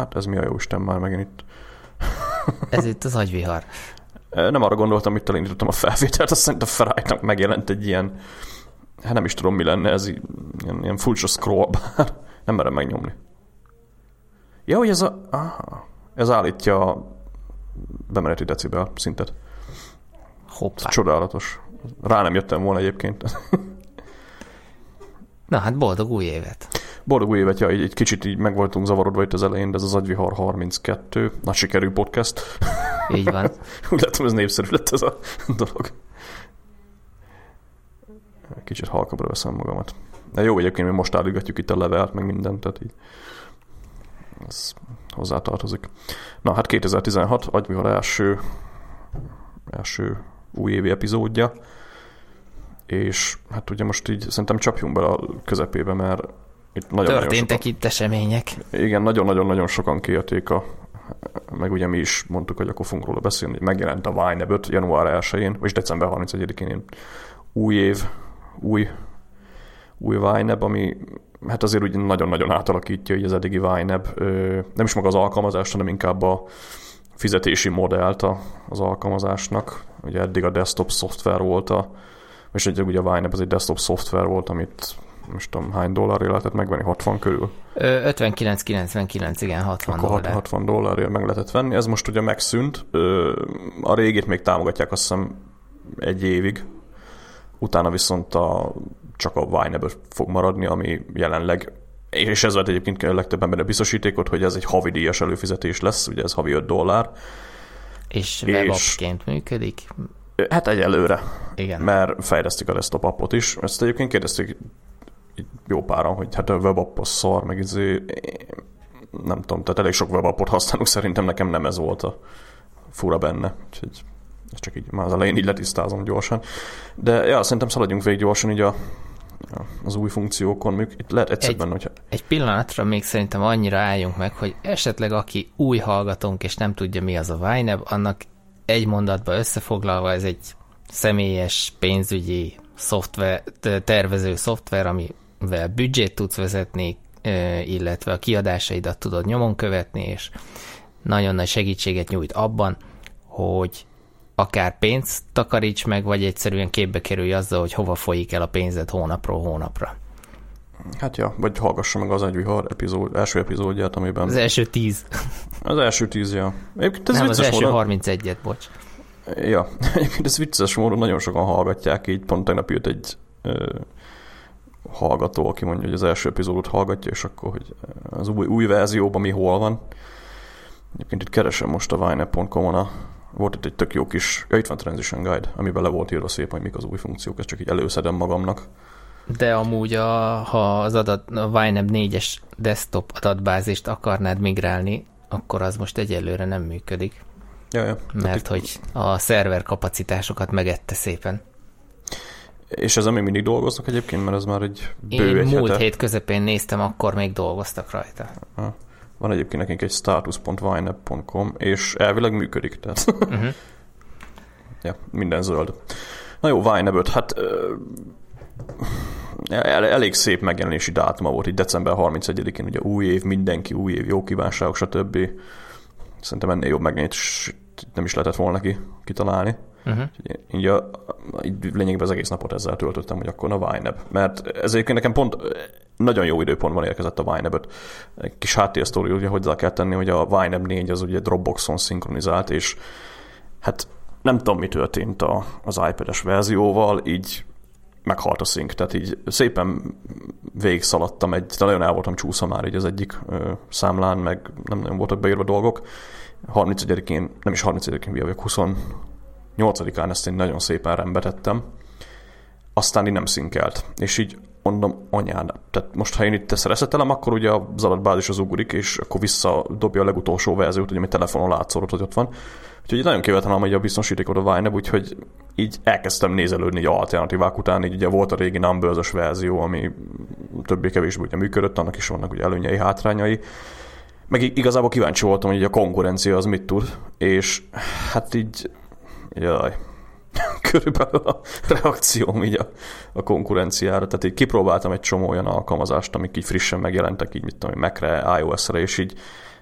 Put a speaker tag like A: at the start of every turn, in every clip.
A: hát ez mi a jó Isten már megint itt.
B: Ez itt az agyvihar.
A: Nem arra gondoltam, hogy elindítottam a felvételt, azt szerint a Ferrari-nak megjelent egy ilyen, hát nem is tudom mi lenne, ez ilyen, ilyen furcsa scroll, bár nem merem megnyomni. Ja, hogy ez a... Aha, ez állítja a bemeneti decibel szintet.
B: Hoppá.
A: Ez csodálatos. Rá nem jöttem volna egyébként.
B: Na hát boldog új évet.
A: Boldog új évet, ja, egy, egy kicsit így meg voltunk zavarodva itt az elején, de ez az Agyvihar 32, nagy sikerű podcast.
B: Így van.
A: Úgy látom, ez népszerű lett ez a dolog. Kicsit halkabbra veszem magamat. De jó, egyébként mi most állítgatjuk itt a levelt, meg mindent, tehát így ez hozzátartozik. Na hát 2016, Agyvihar első, első újévi epizódja, és hát ugye most így szerintem csapjunk bele a közepébe, mert itt nagyon
B: Történtek sokan, itt események.
A: Igen, nagyon-nagyon-nagyon sokan kérték a meg ugye mi is mondtuk, hogy akkor fogunk róla beszélni, hogy megjelent a Wine 5 január 1-én, vagy december 31-én új év, új, új Wine ami hát azért úgy nagyon-nagyon átalakítja így az eddigi Wine nem is maga az alkalmazást, hanem inkább a fizetési modellt az alkalmazásnak. Ugye eddig a desktop szoftver volt a, és ugye, a Wine az egy desktop szoftver volt, amit most tudom hány dollárért lehetett megvenni, 60 körül?
B: 59,99, igen, 60
A: Akkor
B: dollár.
A: 60 dollárért meg lehetett venni, ez most ugye megszűnt, a régét még támogatják azt hiszem egy évig, utána viszont a, csak a Wine fog maradni, ami jelenleg és ez volt egyébként a legtöbb emberre biztosítékot, hogy ez egy havi díjas előfizetés lesz, ugye ez havi 5 dollár.
B: És webapként működik?
A: Hát egyelőre.
B: Igen.
A: Mert fejlesztik a desktop appot is. Ezt egyébként kérdezték jó páran, hogy hát a webapp az szar, meg izé, nem tudom, tehát elég sok webappot használunk, szerintem nekem nem ez volt a fura benne. Úgyhogy ez csak így már az elején így letisztázom gyorsan. De ja, szerintem szaladjunk végig gyorsan így a, az új funkciókon. Még itt lehet egyszer
B: egy,
A: hogyha...
B: Egy pillanatra még szerintem annyira álljunk meg, hogy esetleg aki új hallgatónk és nem tudja mi az a YNAB, annak egy mondatba összefoglalva ez egy személyes pénzügyi szoftver, tervező szoftver, amivel büdzsét tudsz vezetni, illetve a kiadásaidat tudod nyomon követni, és nagyon nagy segítséget nyújt abban, hogy akár pénzt takaríts meg, vagy egyszerűen képbe kerülj azzal, hogy hova folyik el a pénzed hónapról hónapra.
A: Hát ja, vagy hallgassa meg az Agyvihar epizód, első epizódját, amiben...
B: Az első tíz.
A: Az első tíz, ja.
B: Egyébként ez Nem, az első módon... 31-et, bocs.
A: Ja, egyébként ez vicces módon nagyon sokan hallgatják, így pont tegnap jött egy ö, hallgató, aki mondja, hogy az első epizódot hallgatja, és akkor, hogy az új, új verzióban mi hol van. Egyébként itt keresem most a vine.com-on a volt itt egy tök jó kis, ja itt van Transition Guide, amiben le volt írva szép, hogy mik az új funkciók, ezt csak így előszedem magamnak.
B: De amúgy, a, ha az adat, a YNAB 4-es desktop adatbázist akarnád migrálni, akkor az most egyelőre nem működik.
A: Ja, ja.
B: Mert hogy a szerver kapacitásokat megette szépen.
A: És ezzel még mindig dolgoznak egyébként, mert ez már egy bő
B: Én
A: egy
B: múlt
A: hete.
B: hét közepén néztem, akkor még dolgoztak rajta.
A: Van egyébként nekünk egy status.winep.com, és elvileg működik, tehát uh-huh. ja, minden zöld. Na jó, Winep hát el, elég szép megjelenési dátuma volt, így december 31-én, ugye új év, mindenki új év, jó kívánságok, stb. Szerintem ennél jobb megjelenést nem is lehetett volna neki kitalálni. Uh-huh. Így, a, így lényegében az egész napot ezzel töltöttem, hogy akkor a Wineb. Mert ez egyébként nekem pont nagyon jó időpontban érkezett a Wineb. Egy kis háttérsztori, ugye hozzá kell tenni, hogy a Wineb 4 az ugye Dropboxon szinkronizált, és hát nem tudom, mi történt a, az iPad-es verzióval, így meghalt a szink, tehát így szépen végig szaladtam egy, de nagyon el voltam csúszva már így az egyik ö, számlán, meg nem nagyon voltak beírva dolgok. 31-én, nem is 31-én, vagyok, 28-án ezt én nagyon szépen rendbe. Aztán így nem szinkelt. És így mondom, anyád, tehát most ha én itt ezt reszetelem, akkor ugye az adatbázis az ugurik, és akkor visszadobja a legutolsó verziót, ugye, ami telefonon látszódott, hogy ott van. Úgyhogy nagyon kivetem hogy a biztosítékot a Wineb, úgyhogy így elkezdtem nézelődni egy alternatívák után, így ugye volt a régi numbers verzió, ami többé-kevésbé ugye működött, annak is vannak ugye előnyei, hátrányai. Meg igazából kíváncsi voltam, hogy a konkurencia az mit tud, és hát így, jaj, körülbelül a reakcióm így a, a konkurenciára. Tehát így kipróbáltam egy csomó olyan alkalmazást, amik így frissen megjelentek, így mit tudom, Mac-re, iOS-re, és így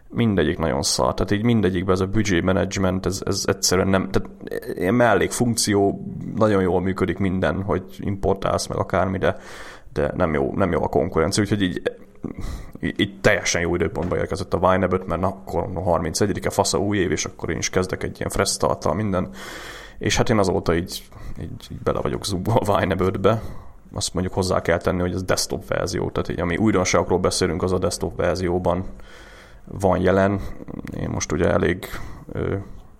A: mindegyik nagyon szar. Tehát így mindegyikben ez a budget management, ez, ez egyszerűen nem, tehát ilyen mellék funkció, nagyon jól működik minden, hogy importálsz meg akármi, de, de nem, jó, nem jó a konkurencia, úgyhogy így, így teljesen jó időpontban érkezett a Vine mert akkor a 31-e fasza új év, és akkor én is kezdek egy ilyen fresh minden. És hát én azóta így, így, így bele vagyok zúgva a Vine be azt mondjuk hozzá kell tenni, hogy ez desktop verzió, tehát így, ami újdonságokról beszélünk, az a desktop verzióban van jelen. Én most ugye elég...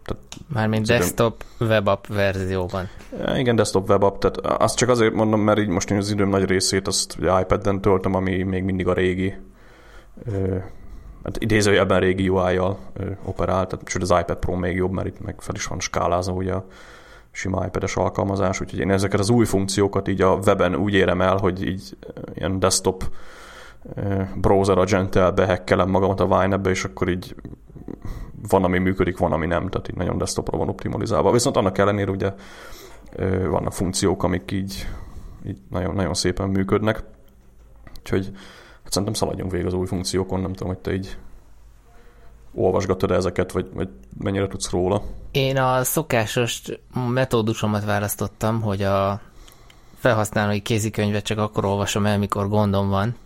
B: Tehát Mármint desktop időm... webapp verzióban.
A: Igen, desktop webapp, tehát azt csak azért mondom, mert így most én az időm nagy részét azt ugye iPad-en töltöm, ami még mindig a régi hát idézőjelben régi UI-jal operál, tehát sőt az iPad Pro még jobb, mert itt meg fel is van skálázva ugye a sima iPad-es alkalmazás, úgyhogy én ezeket az új funkciókat így a weben úgy érem el, hogy így ilyen desktop browser agent behekkelem magamat a Vine-be, és akkor így van, ami működik, van, ami nem, tehát így nagyon desktopra van optimalizálva. Viszont annak ellenére ugye vannak funkciók, amik így, így nagyon, nagyon szépen működnek. Úgyhogy hát szerintem szaladjunk végig az új funkciókon, nem tudom, hogy te így olvasgatod ezeket, vagy, vagy mennyire tudsz róla?
B: Én a szokásos metódusomat választottam, hogy a felhasználói kézikönyvet csak akkor olvasom el, mikor gondom van,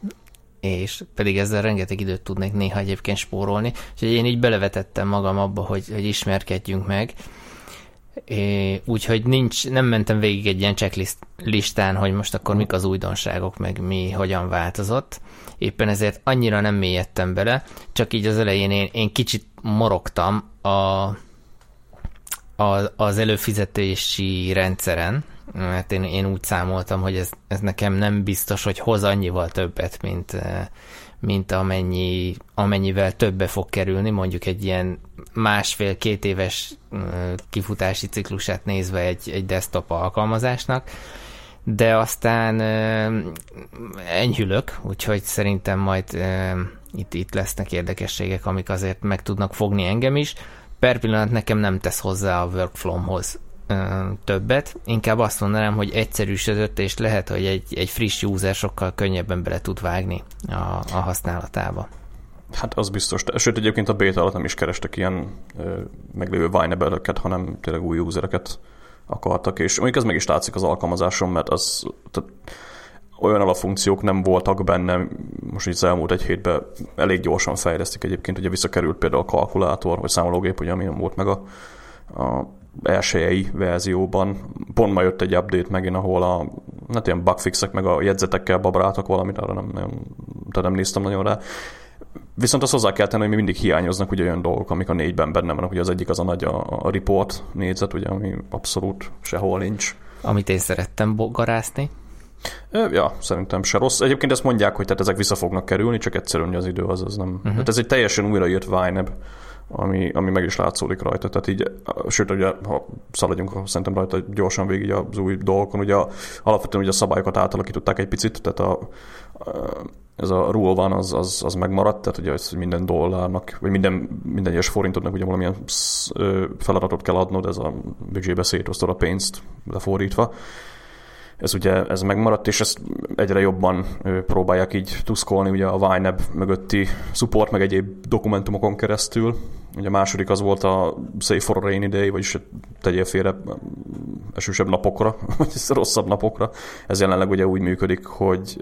B: és pedig ezzel rengeteg időt tudnék néha egyébként spórolni, úgyhogy én így belevetettem magam abba, hogy, hogy ismerkedjünk meg, úgyhogy nincs, nem mentem végig egy ilyen checklist listán, hogy most akkor mik az újdonságok, meg mi hogyan változott. Éppen ezért annyira nem mélyedtem bele, csak így az elején én, én kicsit morogtam a, a, az előfizetési rendszeren, mert én, én úgy számoltam, hogy ez, ez nekem nem biztos, hogy hoz annyival többet, mint, mint amennyi, amennyivel többe fog kerülni, mondjuk egy ilyen másfél-két éves kifutási ciklusát nézve egy, egy desktop alkalmazásnak, de aztán enyhülök, úgyhogy szerintem majd itt, itt lesznek érdekességek, amik azért meg tudnak fogni engem is. Per pillanat nekem nem tesz hozzá a workflow-hoz többet, inkább azt mondanám, hogy egyszerűsödött, és lehet, hogy egy, egy friss user sokkal könnyebben bele tud vágni a, a használatába.
A: Hát az biztos. Sőt, egyébként a beta alatt nem is kerestek ilyen ö, meglévő vine hanem tényleg új usereket akartak, és mondjuk ez meg is látszik az alkalmazáson, mert az tehát olyan alapfunkciók nem voltak benne, most így az elmúlt egy hétben elég gyorsan fejlesztik egyébként, ugye visszakerült például a kalkulátor, vagy számológép, ugye, ami nem volt meg a, a elsőjei verzióban. Pont ma jött egy update megint, ahol a hát ilyen bugfixek meg a jegyzetekkel babráltak valamit, arra nem, nagyon, tehát nem néztem nagyon rá. Viszont azt hozzá kell tenni, hogy mi mindig hiányoznak ugye olyan dolgok, amik a négyben benne vannak. Ugye az egyik az a nagy a, a report négyzet, ugye, ami abszolút sehol nincs.
B: Amit én szerettem garászni.
A: Ja, szerintem se rossz. Egyébként ezt mondják, hogy tehát ezek vissza fognak kerülni, csak egyszerűen az idő az, az nem. Uh-huh. Tehát ez egy teljesen újraírt Vine ami, ami meg is látszódik rajta. Tehát így, sőt, ugye, ha szaladjunk szerintem rajta gyorsan végig az új dolgokon, ugye alapvetően ugye a szabályokat átalakították egy picit, tehát a, ez a rule van, az, az, az megmaradt, tehát ugye ez minden dollárnak, vagy minden, minden egyes forintodnak ugye valamilyen feladatot kell adnod, ez a büdzsébe szétosztod a pénzt lefordítva ez ugye ez megmaradt, és ezt egyre jobban próbálják így tuszkolni ugye a YNAB mögötti support, meg egyéb dokumentumokon keresztül. Ugye a második az volt a Save for a Rainy Day, vagyis tegyél félre esősebb napokra, vagy rosszabb napokra. Ez jelenleg ugye úgy működik, hogy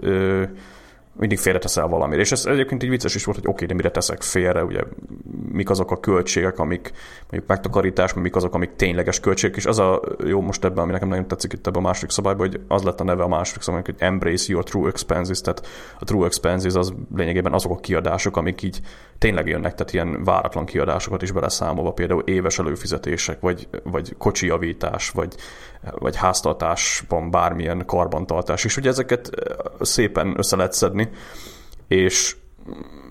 A: mindig félreteszel valamire. És ez egyébként így vicces is volt, hogy oké, okay, de mire teszek félre, ugye mik azok a költségek, amik mondjuk megtakarítás, mik azok, amik tényleges költségek, és az a jó most ebben, ami nekem nagyon tetszik itt ebben a második szabályban, hogy az lett a neve a második szabályban, hogy embrace your true expenses, tehát a true expenses az lényegében azok a kiadások, amik így tényleg jönnek, tehát ilyen váratlan kiadásokat is beleszámolva, például éves előfizetések, vagy, vagy kocsi javítás, vagy, vagy háztartásban bármilyen karbantartás, és ugye ezeket szépen össze lehet szedni, és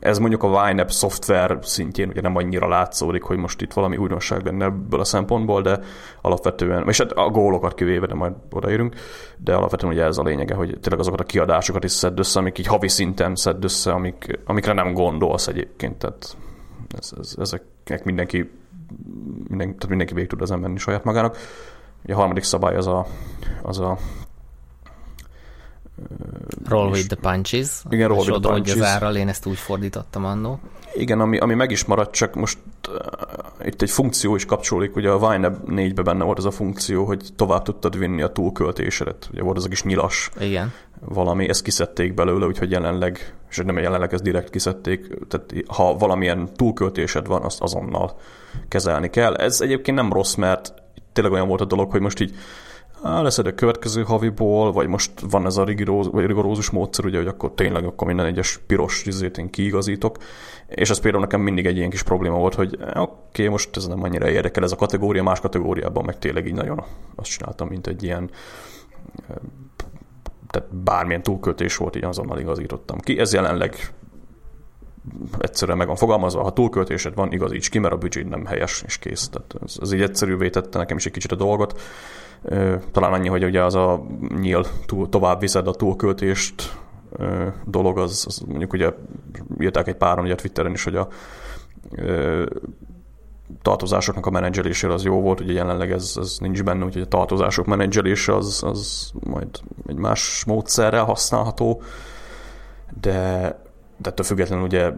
A: ez mondjuk a YNAB szoftver szintjén ugye nem annyira látszódik, hogy most itt valami újdonság lenne ebből a szempontból, de alapvetően, és hát a gólokat kivéve, de majd odaérünk, de alapvetően ugye ez a lényege, hogy tényleg azokat a kiadásokat is szedd össze, amik így havi szinten szedd össze, amik, amikre nem gondolsz egyébként, tehát ez, ez, ezeknek mindenki, minden, tehát mindenki végig tud ezen menni saját magának. Ugye a harmadik szabály az a, az a
B: Roll with the punches.
A: Igen, roll with the punches.
B: árral, én ezt úgy fordítottam annó.
A: Igen, ami, ami meg is maradt, csak most uh, itt egy funkció is kapcsolódik, ugye a Vine 4-ben benne volt az a funkció, hogy tovább tudtad vinni a túlköltésedet. Ugye volt az a kis nyilas
B: Igen.
A: valami, ezt kiszedték belőle, úgyhogy jelenleg, és nem jelenleg ezt direkt kiszedték, tehát ha valamilyen túlköltésed van, azt azonnal kezelni kell. Ez egyébként nem rossz, mert tényleg olyan volt a dolog, hogy most így leszed a következő haviból, vagy most van ez a rigoróz, vagy rigorózus módszer, ugye, hogy akkor tényleg akkor minden egyes piros rizét én kiigazítok, és ez például nekem mindig egy ilyen kis probléma volt, hogy oké, okay, most ez nem annyira érdekel ez a kategória, más kategóriában meg tényleg így nagyon azt csináltam, mint egy ilyen tehát bármilyen túlköltés volt, így azonnal igazítottam ki. Ez jelenleg egyszerűen meg van fogalmazva, ha túlköltésed van, igazíts ki, mert a büdzsé nem helyes, és kész. Tehát ez, ez így egyszerűvé tette nekem is egy kicsit a dolgot. Talán annyi, hogy ugye az a nyíl túl, tovább viszed a túlköltést dolog, az, az mondjuk ugye írták egy páron ugye Twitteren is, hogy a tartozásoknak a menedzselésére az jó volt, ugye jelenleg ez, ez nincs benne, úgyhogy a tartozások menedzselése az, az majd egy más módszerrel használható, de, de ettől függetlenül ugye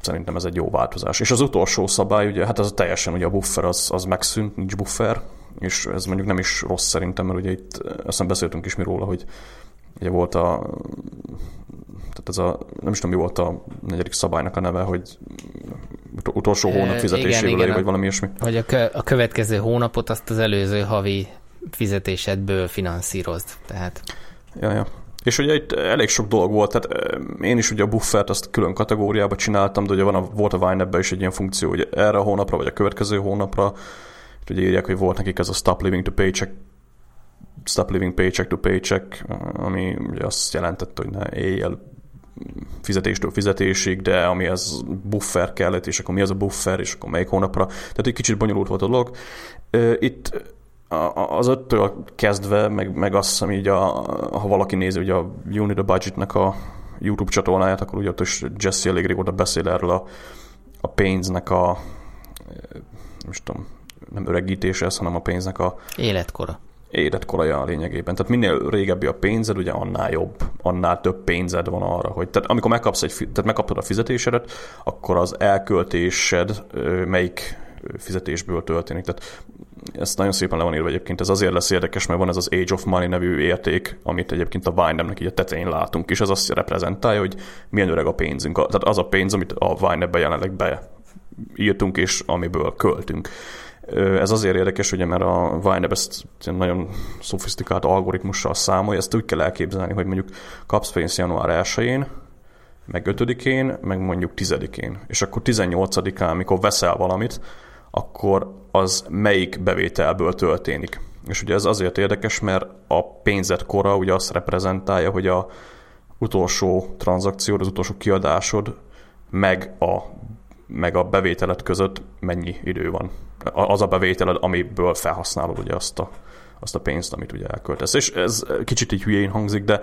A: szerintem ez egy jó változás. És az utolsó szabály, ugye, hát az teljesen ugye a buffer az, az megszűnt, nincs buffer, és ez mondjuk nem is rossz szerintem, mert ugye itt aztán beszéltünk is mi róla, hogy ugye volt a tehát ez a, nem is tudom, mi volt a negyedik szabálynak a neve, hogy utolsó hónap igen, igen, vagy valami ilyesmi.
B: Hogy a, kö, a következő hónapot azt az előző havi fizetésedből finanszírozd. Tehát...
A: Ja, ja. És ugye itt elég sok dolog volt, tehát én is ugye a buffert azt külön kategóriába csináltam, de ugye van a, volt a Vine is egy ilyen funkció, hogy erre a hónapra, vagy a következő hónapra, ugye írják, hogy volt nekik ez a stop living to paycheck stop living paycheck to paycheck, ami ugye azt jelentette, hogy ne éjjel fizetéstől fizetésig, de ami az buffer kellett, és akkor mi az a buffer, és akkor melyik hónapra. Tehát egy kicsit bonyolult volt a dolog. Itt az öttől kezdve, meg, meg azt hiszem így, a, ha valaki nézi ugye a Unit the Budgetnek a YouTube csatornáját, akkor ugye ott is Jesse elég régóta beszél erről a, a pénznek a nem tudom, nem öregítése ez, hanem a pénznek a
B: életkora
A: életkoraja a lényegében. Tehát minél régebbi a pénzed, ugye annál jobb, annál több pénzed van arra, hogy tehát amikor megkapsz egy, tehát megkapod a fizetésedet, akkor az elköltésed melyik fizetésből történik. Tehát ezt nagyon szépen le van írva egyébként. Ez azért lesz érdekes, mert van ez az Age of Money nevű érték, amit egyébként a Vine-nek így a tetején látunk, és ez azt reprezentálja, hogy milyen öreg a pénzünk. Tehát az a pénz, amit a Vine-ben jelenleg beírtunk, és amiből költünk. Ez azért érdekes, ugye, mert a Vineb ezt nagyon szofisztikált algoritmussal számolja, ezt úgy kell elképzelni, hogy mondjuk kapsz pénzt január 1-én, meg 5-én, meg mondjuk 10-én. És akkor 18-án, amikor veszel valamit, akkor az melyik bevételből történik. És ugye ez azért érdekes, mert a pénzet kora ugye azt reprezentálja, hogy a utolsó tranzakciód, az utolsó kiadásod, meg a, meg a bevételet között mennyi idő van az a bevételed, amiből felhasználod ugye azt a, azt a pénzt, amit ugye elköltesz. És ez kicsit így hülyén hangzik, de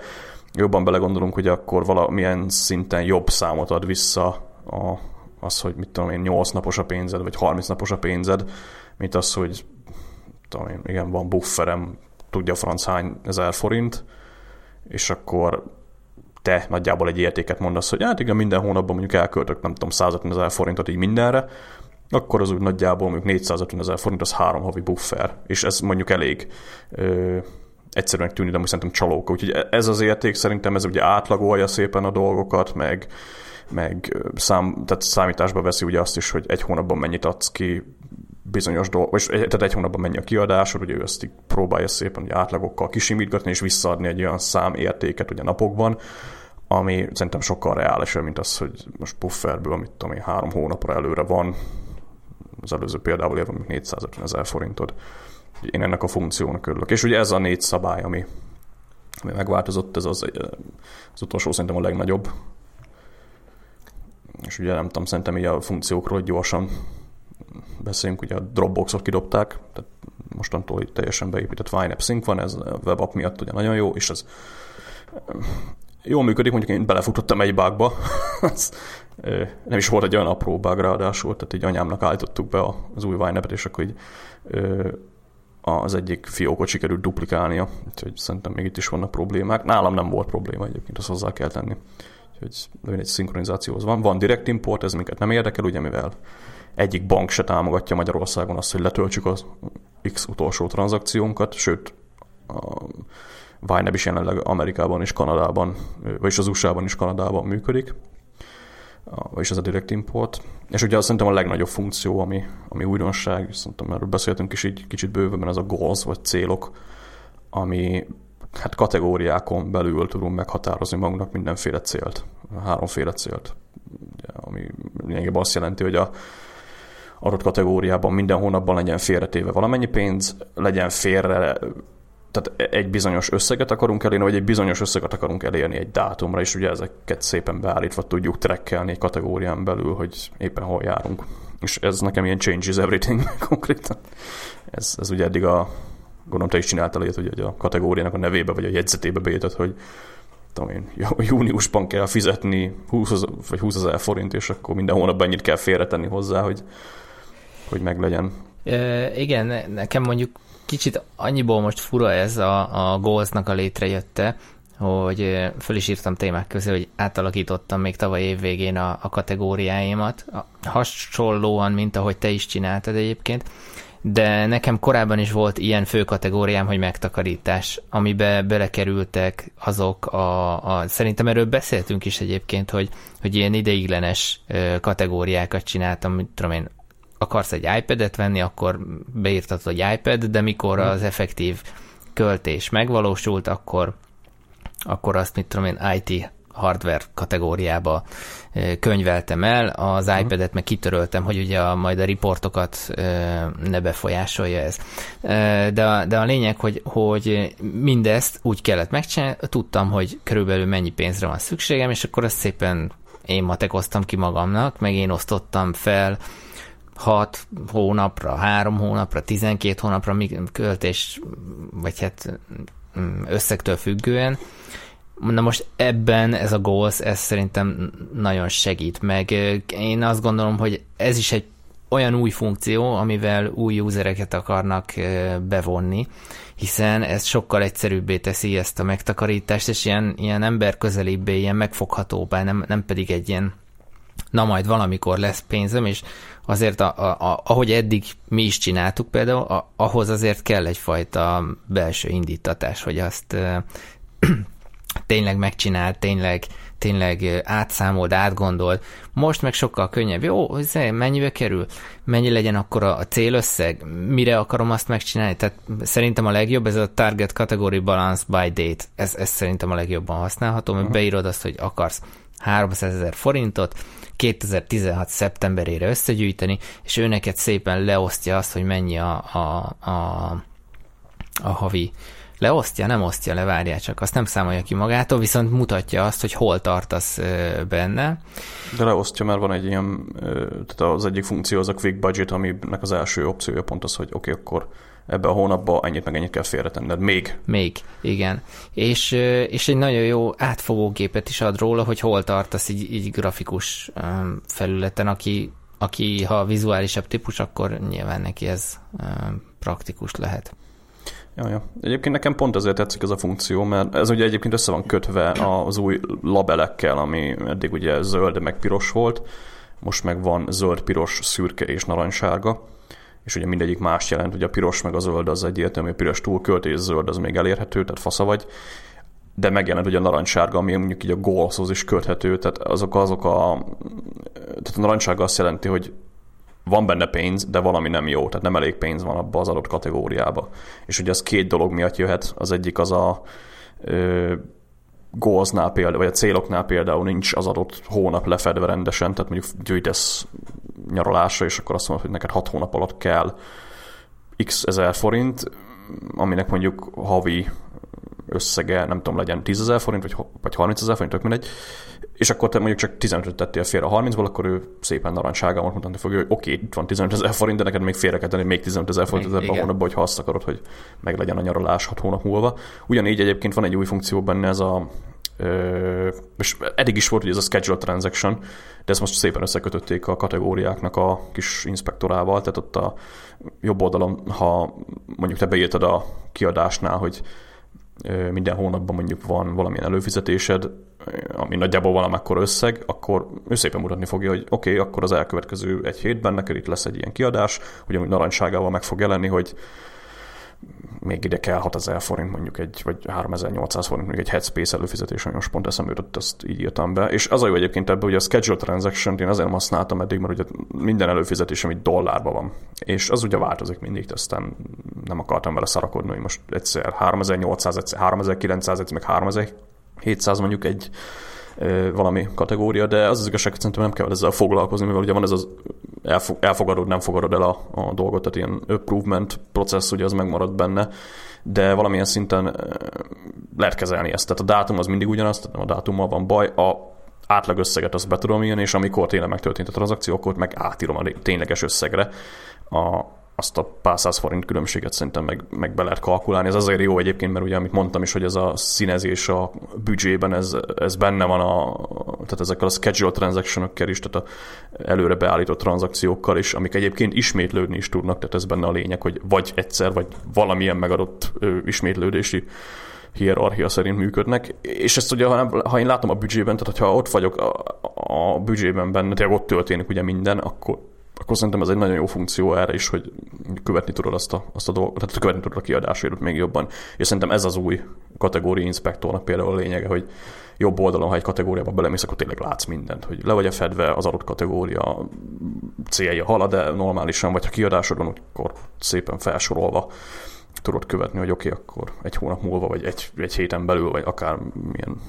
A: jobban belegondolunk, hogy akkor valamilyen szinten jobb számot ad vissza a, az, hogy mit tudom én, 8 napos a pénzed, vagy 30 napos a pénzed, mint az, hogy tudom én, igen, van bufferem, tudja franc hány ezer forint, és akkor te nagyjából egy értéket mondasz, hogy hát igen, minden hónapban mondjuk elköltök, nem tudom, 150 ezer forintot így mindenre, akkor az úgy nagyjából mondjuk 450 ezer forint, az három havi buffer, és ez mondjuk elég ö, egyszerűen tűnik, de szerintem csalóka. Úgyhogy e- ez az érték szerintem ez ugye átlagolja szépen a dolgokat, meg, meg szám, tehát számításba veszi ugye azt is, hogy egy hónapban mennyit adsz ki bizonyos dolgok, vagy tehát egy hónapban mennyi a kiadásod, ugye ő ezt így próbálja szépen ugye átlagokkal kisimítgatni, és visszaadni egy olyan számértéket ugye napokban, ami szerintem sokkal reálisabb, mint az, hogy most pufferből, amit tudom én, három hónapra előre van, az előző példával érve 450 ezer forintod. Én ennek a funkciónak örülök. És ugye ez a négy szabály, ami, ami megváltozott, ez az, az utolsó szerintem a legnagyobb. És ugye nem tudom, szerintem így a funkciókról gyorsan beszéljünk, ugye a Dropboxot kidobták, tehát mostantól itt teljesen beépített YNAB Sync van, ez a webapp miatt ugye nagyon jó, és ez jól működik, mondjuk én belefutottam egy bugba, nem is volt egy olyan apró bug ráadásul, tehát egy anyámnak állítottuk be az új Vine és akkor így az egyik fiókot sikerült duplikálnia, úgyhogy szerintem még itt is vannak problémák. Nálam nem volt probléma egyébként, azt hozzá kell tenni. Úgyhogy egy szinkronizációhoz van. Van direct import, ez minket nem érdekel, ugye mivel egyik bank se támogatja Magyarországon azt, hogy letöltsük az X utolsó tranzakciónkat, sőt a YNAB is jelenleg Amerikában és Kanadában, vagyis az USA-ban is Kanadában működik, vagyis ez a direct import. És ugye azt szerintem a legnagyobb funkció, ami, ami újdonság, szerintem erről beszéltünk is így kicsit bővebben, ez a goals, vagy célok, ami hát kategóriákon belül tudunk meghatározni magunknak mindenféle célt, háromféle célt, ami lényegében azt jelenti, hogy a adott kategóriában minden hónapban legyen félretéve valamennyi pénz, legyen félre tehát egy bizonyos összeget akarunk elérni, vagy egy bizonyos összeget akarunk elérni egy dátumra, és ugye ezeket szépen beállítva tudjuk trekkelni egy kategórián belül, hogy éppen hol járunk. És ez nekem ilyen changes everything konkrétan. Ez, ez ugye eddig a, gondolom te is csináltál ilyet, hogy a kategóriának a nevébe vagy a jegyzetébe beírtad, hogy tudom én, júniusban kell fizetni 20, vagy 20 ezer forint, és akkor minden hónapban ennyit kell félretenni hozzá, hogy, hogy meglegyen.
B: E, igen, nekem mondjuk kicsit annyiból most fura ez a, a Goals-nak a létrejötte, hogy föl is írtam témák közé, hogy átalakítottam még tavaly év végén a, a kategóriáimat, hasonlóan, mint ahogy te is csináltad egyébként, de nekem korábban is volt ilyen fő kategóriám, hogy megtakarítás, amibe belekerültek azok a, a szerintem erről beszéltünk is egyébként, hogy, hogy ilyen ideiglenes kategóriákat csináltam, tudom én, akarsz egy iPad-et venni, akkor beírtad, hogy iPad, de mikor az effektív költés megvalósult, akkor, akkor azt, mit tudom én, IT hardware kategóriába könyveltem el, az uh-huh. iPad-et meg kitöröltem, hogy ugye a, majd a riportokat ne befolyásolja ez. De a, de a lényeg, hogy, hogy mindezt úgy kellett megcsinálni, tudtam, hogy körülbelül mennyi pénzre van szükségem, és akkor azt szépen én matekoztam ki magamnak, meg én osztottam fel 6 hónapra, 3 hónapra, 12 hónapra költés, vagy hát mm, összegtől függően. Na most ebben ez a goals, ez szerintem nagyon segít, meg én azt gondolom, hogy ez is egy olyan új funkció, amivel új usereket akarnak bevonni, hiszen ez sokkal egyszerűbbé teszi ezt a megtakarítást, és ilyen, ilyen ember közelibbé, ilyen megfoghatóbbá, nem, nem pedig egy ilyen na majd valamikor lesz pénzem, és azért a, a, a, ahogy eddig mi is csináltuk például, a, ahhoz azért kell egyfajta belső indítatás, hogy azt e, tényleg megcsinált, tényleg, tényleg átszámold, átgondold. Most meg sokkal könnyebb. Jó, mennyibe kerül? Mennyi legyen akkor a, a célösszeg? Mire akarom azt megcsinálni? Tehát szerintem a legjobb ez a Target Category Balance by Date. Ez, ez szerintem a legjobban használható, mert beírod azt, hogy akarsz 300 ezer forintot, 2016. szeptemberére összegyűjteni, és ő neked szépen leosztja azt, hogy mennyi a, a, a, a havi leosztja, nem osztja le, csak, azt nem számolja ki magától, viszont mutatja azt, hogy hol tartasz benne.
A: De leosztja, mert van egy ilyen, tehát az egyik funkció az a quick budget, aminek az első opciója pont az, hogy oké, okay, akkor ebbe a hónapba ennyit meg ennyit kell félretenned. Még.
B: Még, igen. És, és egy nagyon jó átfogó képet is ad róla, hogy hol tartasz így, így grafikus felületen, aki, aki ha vizuálisabb típus, akkor nyilván neki ez praktikus lehet.
A: Ja, ja. Egyébként nekem pont azért tetszik ez a funkció, mert ez ugye egyébként össze van kötve az új labelekkel, ami eddig ugye zöld, meg piros volt, most meg van zöld, piros, szürke és narancssárga és ugye mindegyik más jelent, ugye a piros meg a zöld az egyértelmű, a piros túlkölt és zöld az még elérhető, tehát fasza vagy, de megjelent ugye a narancssárga, ami mondjuk így a goalshoz is köthető, tehát azok, azok a, tehát a narancssárga azt jelenti, hogy van benne pénz, de valami nem jó, tehát nem elég pénz van abba az adott kategóriába. És ugye az két dolog miatt jöhet, az egyik az a ö, goalsnál például, vagy a céloknál például nincs az adott hónap lefedve rendesen, tehát mondjuk gyűjtesz nyaralásra, és akkor azt mondod, hogy neked hat hónap alatt kell x ezer forint, aminek mondjuk havi összege, nem tudom, legyen 10 ezer forint, vagy, vagy 30 ezer forint, tök mindegy, és akkor te mondjuk csak 15-öt tettél félre a 30-ból, akkor ő szépen narancsága mutatni fogja, hogy oké, okay, itt van 15 ezer forint, de neked még félre kell tenni még 15 ezer forint ebben a hónapban, hogy ha azt akarod, hogy meg legyen a nyaralás 6 hónap múlva. Ugyanígy egyébként van egy új funkció benne, ez a és eddig is volt hogy ez a schedule transaction, de ezt most szépen összekötötték a kategóriáknak a kis inspektorával, tehát ott a jobb oldalon, ha mondjuk te beírtad a kiadásnál, hogy minden hónapban mondjuk van valamilyen előfizetésed, ami nagyjából valamekkor összeg, akkor ő szépen mutatni fogja, hogy oké, okay, akkor az elkövetkező egy hétben neked itt lesz egy ilyen kiadás, ugyanúgy narancságával meg fog jelenni, hogy még ide kell 6000 forint mondjuk egy, vagy 3800 forint mondjuk egy headspace előfizetés, ami most pont eszembe jutott, azt így írtam be. És az a jó egyébként ebben, hogy a schedule transaction én azért nem használtam eddig, mert ugye minden előfizetés, ami dollárban van. És az ugye változik mindig, aztán nem akartam vele szarakodni, hogy most egyszer 3800, egyszer 3900, egyszer meg 3700 mondjuk egy valami kategória, de az az igazság, hogy szerintem nem kell ezzel foglalkozni, mivel ugye van ez az elfogadod, nem fogadod el a, a dolgot, tehát ilyen approvement processz, ugye az megmarad benne, de valamilyen szinten lehet kezelni ezt. Tehát a dátum az mindig ugyanaz, tehát nem a dátummal van baj, a átlagösszeget azt be tudom írni, és amikor tényleg megtörtént a tranzakció, akkor meg átírom a tényleges összegre a, azt a pár száz forint különbséget szerintem meg, meg be lehet kalkulálni. Ez azért jó egyébként, mert ugye, amit mondtam is, hogy ez a színezés a büdzsében, ez, ez benne van a, tehát ezekkel a schedule transaction is, tehát a előre beállított tranzakciókkal is, amik egyébként ismétlődni is tudnak, tehát ez benne a lényeg, hogy vagy egyszer, vagy valamilyen megadott ö, ismétlődési hierarchia szerint működnek, és ezt ugye, ha, ha én látom a büdzsében, tehát ha ott vagyok a, a büdzsében benne, tehát ott történik ugye minden, akkor akkor szerintem ez egy nagyon jó funkció erre is, hogy követni tudod azt a, azt a dolgot, tehát követni tudod a kiadásért még jobban. És szerintem ez az új kategória inspektornak például a lényege, hogy jobb oldalon, ha egy kategóriába belemész, akkor tényleg látsz mindent, hogy le vagy a fedve az adott kategória célja halad, de normálisan, vagy ha kiadásod van, akkor szépen felsorolva tudod követni, hogy oké, okay, akkor egy hónap múlva, vagy egy, egy héten belül, vagy akár milyen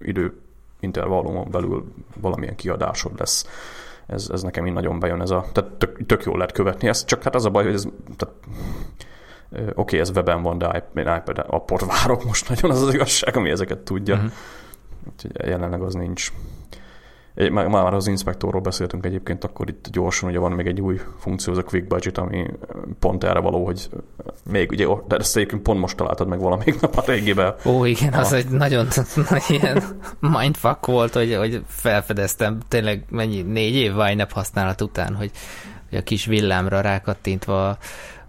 A: idő intervallumon belül valamilyen kiadásod lesz ez, ez nekem így nagyon bejön ez a, tehát tök, tök jól lehet követni ezt, csak hát az a baj, hogy ez, tehát, oké, okay, ez weben van, de én iPad appot várok most nagyon, az az igazság, ami ezeket tudja. Uh-huh. Úgyhogy jelenleg az nincs. Már, már az inspektorról beszéltünk egyébként, akkor itt gyorsan ugye van még egy új funkció, az a Quick Budget, ami pont erre való, hogy még ugye, de ezt egyébként pont most találtad meg valamelyik nap a régiben.
B: Ó, igen, a... az egy nagyon ilyen mindfuck volt, hogy, hogy felfedeztem tényleg mennyi, négy év Wine használat után, hogy, hogy a kis villámra rákattintva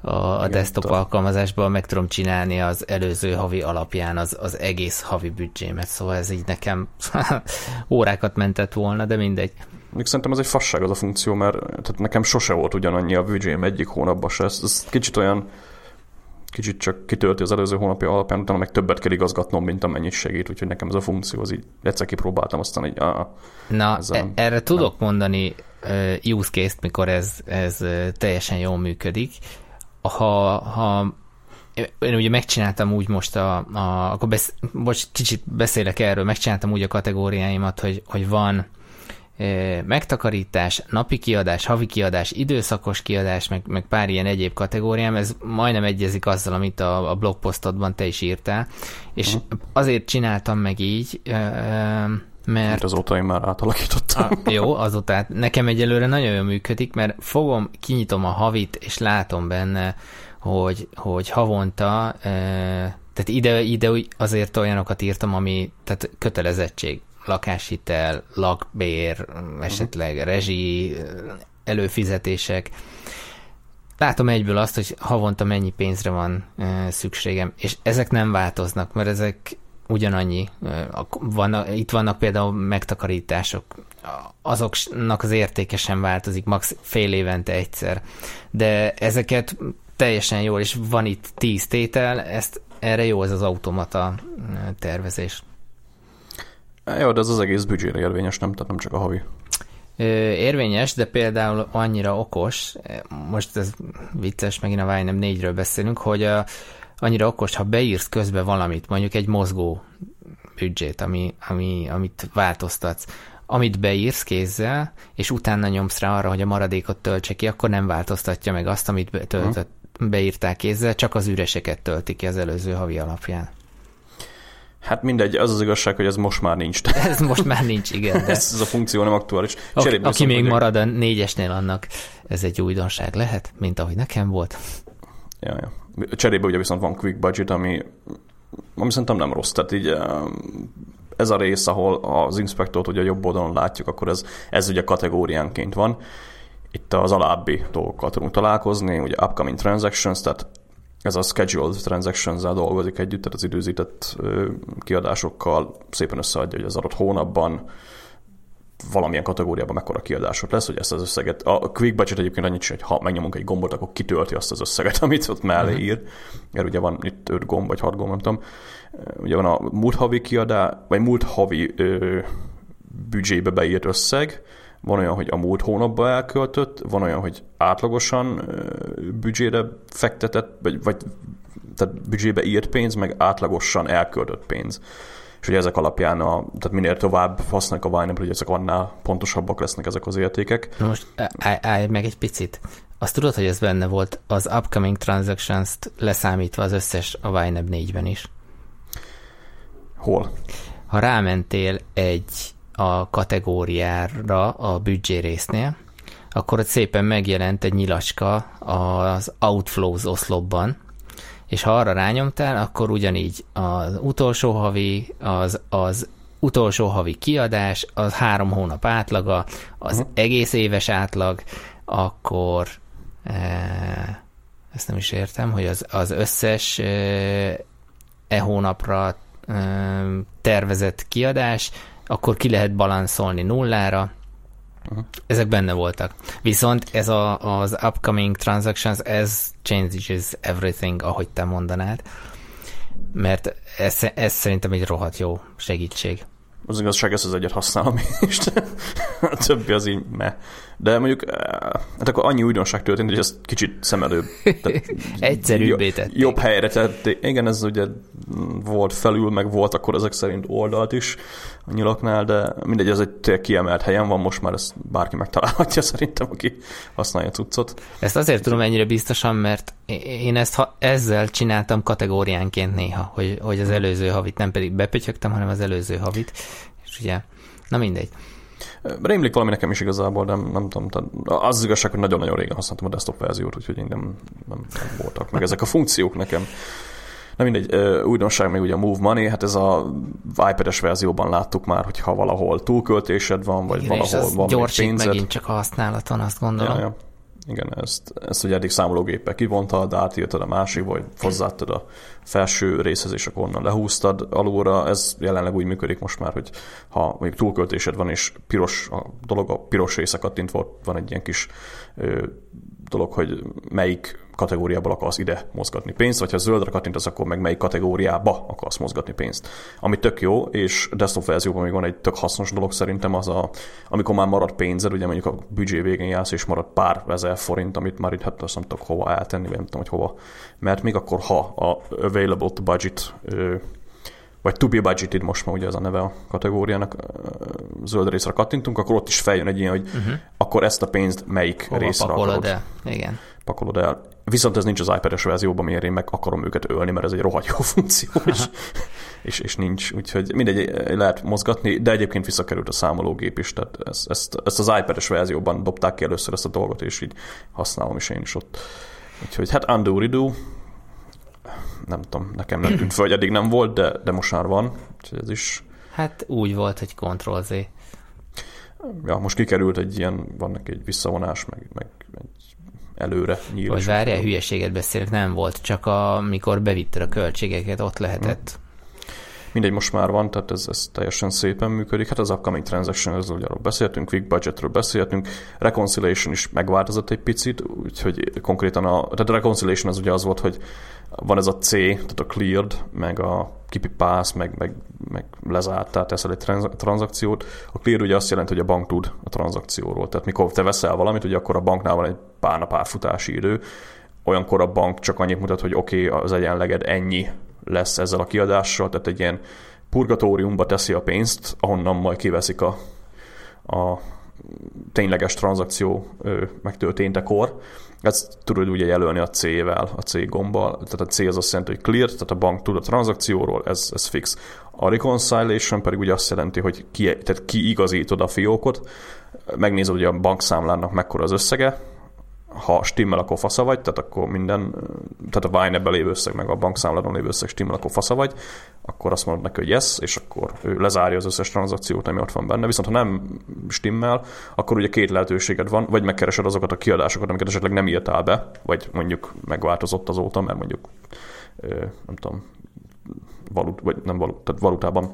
B: a, a desktop alkalmazásban meg tudom csinálni az előző havi alapján az, az egész havi büdzsémet, szóval ez így nekem órákat mentett volna, de mindegy.
A: Még szerintem ez egy fasság az a funkció, mert tehát nekem sose volt ugyanannyi a büdzsém egyik hónapban se. Ez, ez kicsit olyan kicsit csak kitölti az előző hónapi alapján, utána meg többet kell igazgatnom, mint amennyit segít, úgyhogy nekem ez a funkció, az így egyszer kipróbáltam, aztán így... Ah,
B: Na, e- erre tudok nem. mondani uh, use case-t, mikor ez, ez uh, teljesen jól működik ha, ha én ugye megcsináltam úgy most a, a akkor besz, most kicsit beszélek erről, megcsináltam úgy a kategóriáimat, hogy, hogy van e, megtakarítás, napi kiadás, havi kiadás, időszakos kiadás, meg, meg pár ilyen egyéb kategóriám, ez majdnem egyezik azzal, amit a, a blogposztodban te is írtál, és uh-huh. azért csináltam meg így, e, mert... Mint
A: azóta én már átalakítottam.
B: A, jó, azóta nekem egyelőre nagyon jól működik, mert fogom, kinyitom a havit, és látom benne, hogy, hogy havonta, e, tehát ide, ide azért olyanokat írtam, ami, tehát kötelezettség, lakáshitel, lakbér, esetleg rezsi, előfizetések. Látom egyből azt, hogy havonta mennyi pénzre van e, szükségem, és ezek nem változnak, mert ezek ugyanannyi. Van, itt vannak például megtakarítások, azoknak az értéke sem változik, max fél évente egyszer. De ezeket teljesen jól, és van itt tíz tétel, ezt erre jó ez az automata tervezés.
A: Jó, de ez az egész büdzsére érvényes, nem, tehát nem csak a havi.
B: Érvényes, de például annyira okos, most ez vicces, megint a nem négyről beszélünk, hogy a, annyira okos, ha beírsz közbe valamit, mondjuk egy mozgó büdzsét, ami, ami, amit változtatsz, amit beírsz kézzel, és utána nyomsz rá arra, hogy a maradékot töltse ki, akkor nem változtatja meg azt, amit be, töltött, beírtál kézzel, csak az üreseket tölti ki az előző havi alapján.
A: Hát mindegy, az az igazság, hogy ez most már nincs.
B: ez most már nincs, igen. De...
A: ez, ez a funkció nem aktuális.
B: Cserébe aki, aki még marad a négyesnél, annak ez egy újdonság lehet, mint ahogy nekem volt.
A: Ja, ja. Cserébe ugye viszont van quick budget, ami ami szerintem nem rossz. Tehát így ez a rész, ahol az inspektort ugye jobb oldalon látjuk, akkor ez, ez ugye kategóriánként van. Itt az alábbi dolgokkal tudunk találkozni, ugye upcoming transactions, tehát ez a scheduled transactions dolgozik együtt, tehát az időzített kiadásokkal szépen összeadja, hogy az adott hónapban valamilyen kategóriában mekkora kiadások lesz, hogy ezt az összeget, a quick budget egyébként annyit hogy ha megnyomunk egy gombot, akkor kitölti azt az összeget, amit ott mellé uh-huh. ír, mert ugye van itt 5 gomb, vagy 6 gomb, nem tudom. Ugye van a múlt havi kiadá, vagy múlt havi ö, büdzsébe beírt összeg, van olyan, hogy a múlt hónapban elköltött, van olyan, hogy átlagosan büdzsére fektetett, vagy, vagy tehát büdzsébe írt pénz, meg átlagosan elköltött pénz. És ugye ezek alapján, a, tehát minél tovább használják a hogy ezek annál pontosabbak lesznek ezek az értékek.
B: Na most állj, állj meg egy picit. Azt tudod, hogy ez benne volt az upcoming transactions-t leszámítva az összes a Vineb 4-ben is?
A: Hol?
B: Ha rámentél egy a kategóriára a büdzsé résznél, akkor ott szépen megjelent egy nyilacska az Outflows oszlopban, és ha arra rányomtál, akkor ugyanígy az utolsó havi, az, az utolsó havi kiadás, az három hónap átlaga, az uh-huh. egész éves átlag, akkor e, ezt nem is értem, hogy az, az összes e, e hónapra e, tervezett kiadás, akkor ki lehet balanszolni nullára, Uh-huh. Ezek benne voltak. Viszont ez a, az upcoming transactions, ez changes everything, ahogy te mondanád. Mert ez, ez szerintem egy rohadt jó segítség.
A: Az igazság, ezt az egyet használom is. a többi az így me. De mondjuk, eh, hát akkor annyi újdonság történt, hogy ez kicsit szemelőbb.
B: Egyszerűbbé tett.
A: Jobb helyre tett. Igen, ez ugye volt felül, meg volt akkor ezek szerint oldalt is a nyilaknál, de mindegy, ez egy kiemelt helyen van, most már ezt bárki megtalálhatja szerintem, aki használja cuccot.
B: Ezt azért tudom ennyire biztosan, mert én ezt ha ezzel csináltam kategóriánként néha, hogy, hogy az előző havit nem pedig bepötyögtem, hanem az előző havit, és ugye, na mindegy.
A: Rémlik valami nekem is igazából, de nem, nem tudom. Tehát az, az igazság, hogy nagyon-nagyon régen használtam a desktop verziót, úgyhogy én nem, nem, nem voltak meg ezek a funkciók nekem. Na mindegy, újdonság még ugye a Move Money, hát ez a iPad-es verzióban láttuk már, hogy ha valahol túlköltésed van, vagy Igen, valahol van
B: még pénzed. megint csak a használaton, azt gondolom. Ja, ja.
A: Igen, ezt, ezt ugye eddig számológéppel kivontad, átírtad a másik, vagy hozzáadtad a felső részhez, és akkor onnan lehúztad alulra. Ez jelenleg úgy működik most már, hogy ha mondjuk túlköltésed van, és piros a dolog, a piros része kattintva, van egy ilyen kis ö, dolog, hogy melyik kategóriából akarsz ide mozgatni pénzt, vagy ha zöldre kattintasz, akkor meg melyik kategóriába akarsz mozgatni pénzt. Ami tök jó, és desktop verzióban még van egy tök hasznos dolog szerintem az a, amikor már marad pénzed, ugye mondjuk a büdzsé végén jársz, és marad pár ezer forint, amit már itt hát azt nem tudok hova eltenni, vagy nem tudom, hogy hova. Mert még akkor, ha a available to budget vagy to be budgeted most már ugye ez a neve a kategóriának, zöld részre kattintunk, akkor ott is feljön egy ilyen, hogy uh-huh. akkor ezt a pénzt melyik Hova részre akarod.
B: El? Igen.
A: Pakolod el. Viszont ez nincs az iPad-es verzióban, miért én meg akarom őket ölni, mert ez egy rohadt jó funkció, és, és, és nincs. Úgyhogy mindegy, lehet mozgatni, de egyébként visszakerült a számológép is, tehát ezt, ezt, ezt az iPad-es verzióban dobták ki először ezt a dolgot, és így használom is én is ott. Úgyhogy hát undo, redo, nem tudom, nekem nem tűnt föl, hogy eddig nem volt, de, de most már van, úgyhogy ez is...
B: Hát úgy volt, hogy Ctrl-Z.
A: Ja, most kikerült egy ilyen, van neki egy visszavonás, meg, meg egy előre nyílás.
B: Vagy várjál, hülyeséget beszélek, nem volt, csak amikor bevitted a költségeket, ott lehetett. Hmm.
A: Mindegy, most már van, tehát ez, ez teljesen szépen működik. Hát az upcoming transaction, ez ugye arról beszéltünk, quick budgetről beszéltünk, reconciliation is megváltozott egy picit, úgyhogy konkrétan a, tehát a reconciliation az ugye az volt, hogy van ez a C, tehát a cleared, meg a kipipász, meg, meg, meg lezárt, tehát teszel egy tranzakciót. A clear ugye azt jelenti, hogy a bank tud a tranzakcióról. Tehát mikor te veszel valamit, ugye akkor a banknál van egy pár nap átfutási idő, olyankor a bank csak annyit mutat, hogy oké, okay, az egyenleged ennyi lesz ezzel a kiadással, tehát egy ilyen purgatóriumba teszi a pénzt, ahonnan majd kiveszik a, a tényleges tranzakció megtörténtekor. Ezt tudod ugye jelölni a C-vel, a C gombbal. Tehát a C az azt jelenti, hogy clear, tehát a bank tud a tranzakcióról, ez, ez fix. A reconciliation pedig ugye azt jelenti, hogy ki, tehát kiigazítod a fiókot, megnézed, hogy a bankszámlának mekkora az összege, ha stimmel, akkor fasza vagy, tehát akkor minden, tehát a Vine-ebben lévő összeg, meg a bankszámladon lévő összeg stimmel, akkor fasza vagy, akkor azt mondod neki, hogy yes, és akkor ő lezárja az összes tranzakciót, ami ott van benne. Viszont ha nem stimmel, akkor ugye két lehetőséged van, vagy megkeresed azokat a kiadásokat, amiket esetleg nem írtál be, vagy mondjuk megváltozott azóta, mert mondjuk nem tudom, valut, vagy nem valut, tehát valutában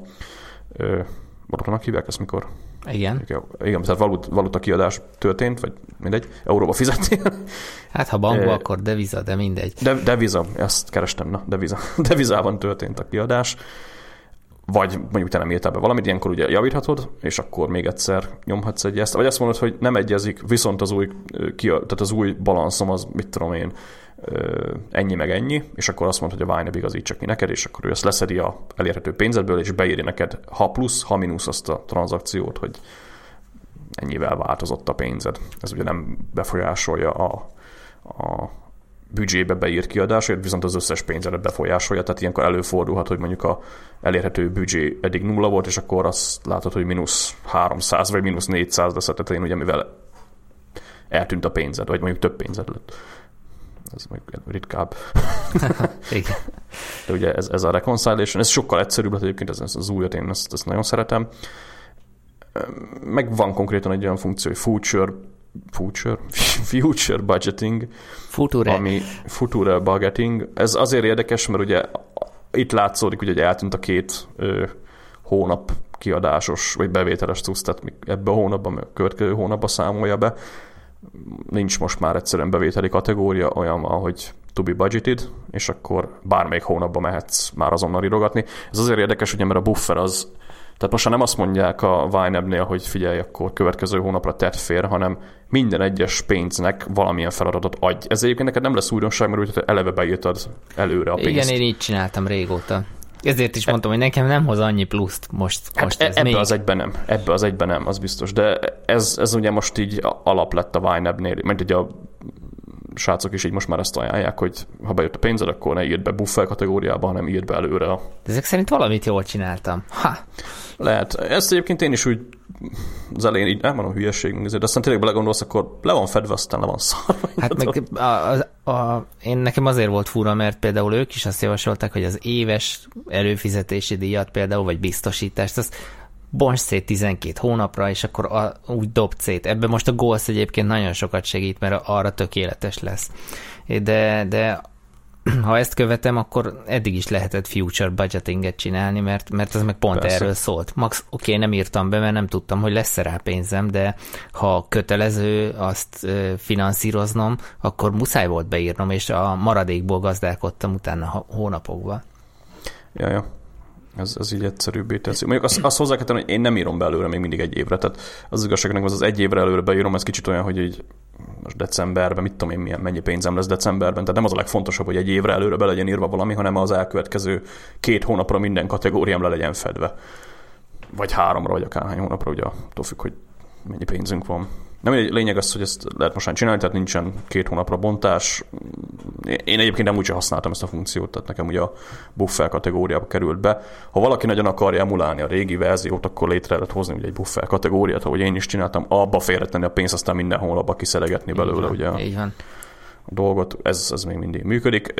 A: valutának hívják ezt, mikor
B: igen.
A: Igen, tehát valut, valuta kiadás történt, vagy mindegy, euróba fizetni.
B: Hát ha bankba, e, akkor deviza, de mindegy.
A: De, deviza, ezt kerestem, na, deviza. Devizában történt a kiadás, vagy mondjuk te nem írtál be valamit, ilyenkor ugye javíthatod, és akkor még egyszer nyomhatsz egy ezt. Vagy azt mondod, hogy nem egyezik, viszont az új, tehát az új balanszom az, mit tudom én, ennyi meg ennyi, és akkor azt mondod, hogy a Vine igazítsak ki neked, és akkor ő ezt leszedi a elérhető pénzedből, és beírja neked ha plusz, ha mínusz azt a tranzakciót, hogy ennyivel változott a pénzed. Ez ugye nem befolyásolja a, a büdzsébe beírt kiadásait, viszont az összes pénzedet befolyásolja, tehát ilyenkor előfordulhat, hogy mondjuk a elérhető büdzsé eddig nulla volt, és akkor azt látod, hogy mínusz 300 vagy mínusz 400 lesz a tetején, ugye mivel eltűnt a pénzed, vagy mondjuk több pénzed lett ez meg ritkább.
B: Igen.
A: De ugye ez, ez a reconciliation, ez sokkal egyszerűbb lett egyébként, ez, ez az újat, én ezt, ezt nagyon szeretem. Meg van konkrétan egy olyan funkció, hogy future, future, future budgeting,
B: future.
A: ami future budgeting. Ez azért érdekes, mert ugye itt látszódik, hogy eltűnt a két ö, hónap kiadásos vagy bevételes cusz, tehát ebbe a hónapban, a következő hónapban számolja be, nincs most már egyszerűen bevételi kategória, olyan van, hogy to be budgeted, és akkor bármelyik hónapban mehetsz már azonnal írogatni. Ez azért érdekes, ugye, mert a buffer az, tehát most nem azt mondják a Vineb-nél, hogy figyelj, akkor következő hónapra tett fér, hanem minden egyes pénznek valamilyen feladatot adj. Ez egyébként neked nem lesz újdonság, mert úgy, eleve beírtad előre a pénzt.
B: Igen, én így csináltam régóta. Ezért is mondtam, hogy nekem nem hoz annyi pluszt most. Hát most
A: ez ebbe még... az egyben nem, ebbe az egyben nem, az biztos. De ez, ez ugye most így alap lett a Vineb-nél, mert ugye a srácok is így most már ezt ajánlják, hogy ha bejött a pénzed, akkor ne írd be buffer kategóriába, hanem írd be előre. A...
B: De ezek szerint valamit jól csináltam. Ha.
A: Lehet. Ezt egyébként én is úgy az elején így nem mondom hülyeség, de aztán tényleg belegondolsz, akkor le van fedve, aztán le van szarva.
B: Hát meg a, a, a, én nekem azért volt fura, mert például ők is azt javasolták, hogy az éves előfizetési díjat például, vagy biztosítást, azt bonts szét 12 hónapra, és akkor a, úgy dob szét. Ebben most a Goals egyébként nagyon sokat segít, mert arra tökéletes lesz. De, de ha ezt követem, akkor eddig is lehetett future budgetinget csinálni, mert, mert ez meg pont Persze. erről szólt. Max, oké, okay, nem írtam be, mert nem tudtam, hogy lesz rá pénzem, de ha kötelező azt finanszíroznom, akkor muszáj volt beírnom, és a maradékból gazdálkodtam utána hónapokban.
A: Ja, ja. Ez, ez így egyszerűbbé teszi. Mondjuk azt, azt hozzá kell tenni, hogy én nem írom be előre még mindig egy évre. Tehát az igazságnak az az egy évre előre beírom, ez kicsit olyan, hogy így most decemberben, mit tudom én, milyen, mennyi pénzem lesz decemberben. Tehát nem az a legfontosabb, hogy egy évre előre be legyen írva valami, hanem az elkövetkező két hónapra minden kategóriám le legyen fedve. Vagy háromra, vagy akárhány hónapra, ugye attól függ, hogy mennyi pénzünk van. Nem lényeg az, hogy ezt lehet most csinálni, tehát nincsen két hónapra bontás. Én egyébként nem úgy használtam ezt a funkciót, tehát nekem ugye a buffer kategóriába került be. Ha valaki nagyon akarja emulálni a régi verziót, akkor létre lehet hozni ugye egy buffer kategóriát, ahogy én is csináltam, abba félretenni a pénzt, aztán minden hónapba kiszelegetni belőle van, ugye
B: így van.
A: a dolgot. Ez, ez még mindig működik.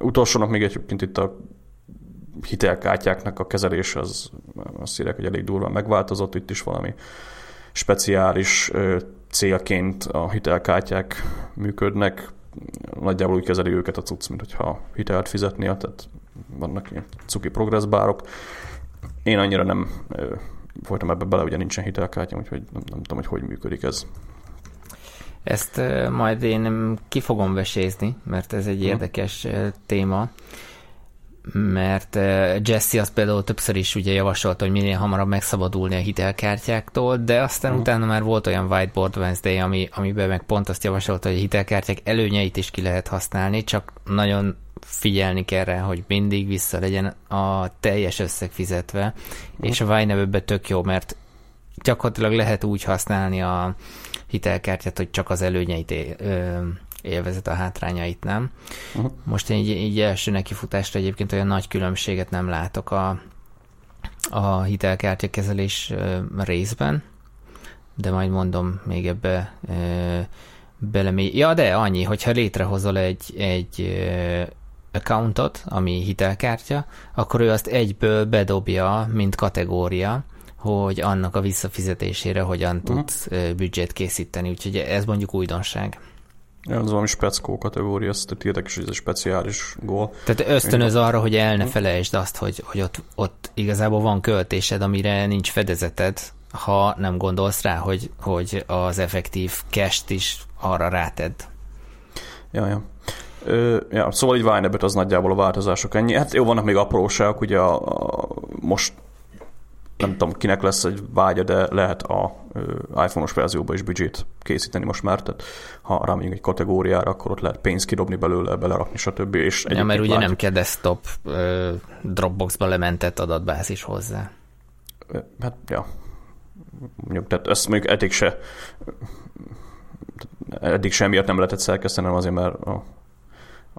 A: Utolsónak még egyébként itt a hitelkártyáknak a kezelés az azt írják, hogy elég durván megváltozott, itt is valami speciális célként a hitelkártyák működnek, nagyjából úgy kezeli őket a cucc, mint hogyha hitelt fizetnél, tehát vannak ilyen cuki progresszbárok. Én annyira nem folytam ebbe bele, ugye nincsen hitelkártya, úgyhogy nem, nem tudom, hogy hogy működik ez.
B: Ezt majd én ki fogom vesézni, mert ez egy hm. érdekes téma mert eh, Jesse azt például többször is ugye javasolta, hogy minél hamarabb megszabadulni a hitelkártyáktól, de aztán uh. utána már volt olyan Whiteboard Wednesday, ami, amiben meg pont azt javasolta, hogy a hitelkártyák előnyeit is ki lehet használni, csak nagyon figyelni kell rá, hogy mindig vissza legyen a teljes összeg fizetve, uh. és a Vine tök jó, mert gyakorlatilag lehet úgy használni a hitelkártyát, hogy csak az előnyeit élvezet a hátrányait nem. Uh-huh. Most én így, így első nekifutásra egyébként olyan nagy különbséget nem látok a, a hitelkártyakezelés részben, de majd mondom, még ebbe belemély. Ja, de annyi, hogyha létrehozol egy, egy accountot, ami hitelkártya, akkor ő azt egyből bedobja, mint kategória, hogy annak a visszafizetésére hogyan uh-huh. tudsz büdzsét készíteni, úgyhogy ez mondjuk újdonság.
A: Ja, az valami speckó kategória, ez tehát érdekes, hogy ez egy speciális gól.
B: Tehát ösztönöz Én... arra, hogy el ne felejtsd azt, hogy, hogy ott, ott igazából van költésed, amire nincs fedezeted, ha nem gondolsz rá, hogy, hogy az effektív cash is arra ráted.
A: Ja, ja. Ö, ja, szóval így Winebet az nagyjából a változások ennyi. Hát jó, vannak még apróságok, ugye a, a, most nem tudom, kinek lesz egy vágya, de lehet a iPhone-os verzióba is budget készíteni most már, tehát ha rámegyünk egy kategóriára, akkor ott lehet pénzt kidobni belőle, belerakni, stb. És
B: ja, mert ugye látjuk. nem kell desktop Dropbox-ba lementett adatbázis hozzá.
A: Hát, ja. Mondjuk, tehát ezt mondjuk eddig se eddig semmiatt nem lehetett szerkeszteni, azért, mert a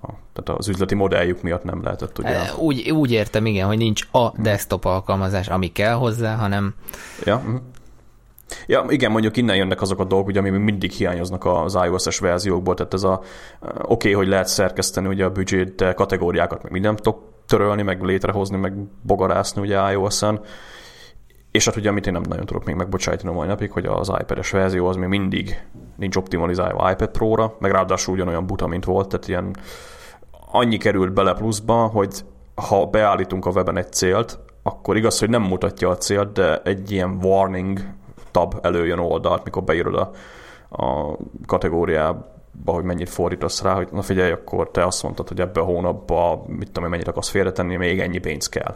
A: a, tehát az üzleti modelljük miatt nem lehetett ugye.
B: E, úgy, úgy értem, igen, hogy nincs a desktop alkalmazás, ami kell hozzá, hanem...
A: Ja, mhm. Ja, igen, mondjuk innen jönnek azok a dolgok, ugye, ami mindig hiányoznak az iOS-es verziókból, tehát ez a oké, okay, hogy lehet szerkeszteni ugye a budget kategóriákat, meg mindent tudok törölni, meg létrehozni, meg bogarászni ugye iOS-en, és hát ugye, amit én nem nagyon tudok még megbocsájtani a mai napig, hogy az iPad-es verzió az még mindig nincs optimalizálva iPad Pro-ra, meg ráadásul ugyanolyan buta, mint volt, tehát ilyen annyi került bele pluszba, hogy ha beállítunk a weben egy célt, akkor igaz, hogy nem mutatja a célt, de egy ilyen warning tab előjön oldalt, mikor beírod a, a kategóriába, hogy mennyit fordítasz rá, hogy na figyelj, akkor te azt mondtad, hogy ebbe a hónapban, mit tudom én, mennyit akarsz félretenni, még ennyi pénz kell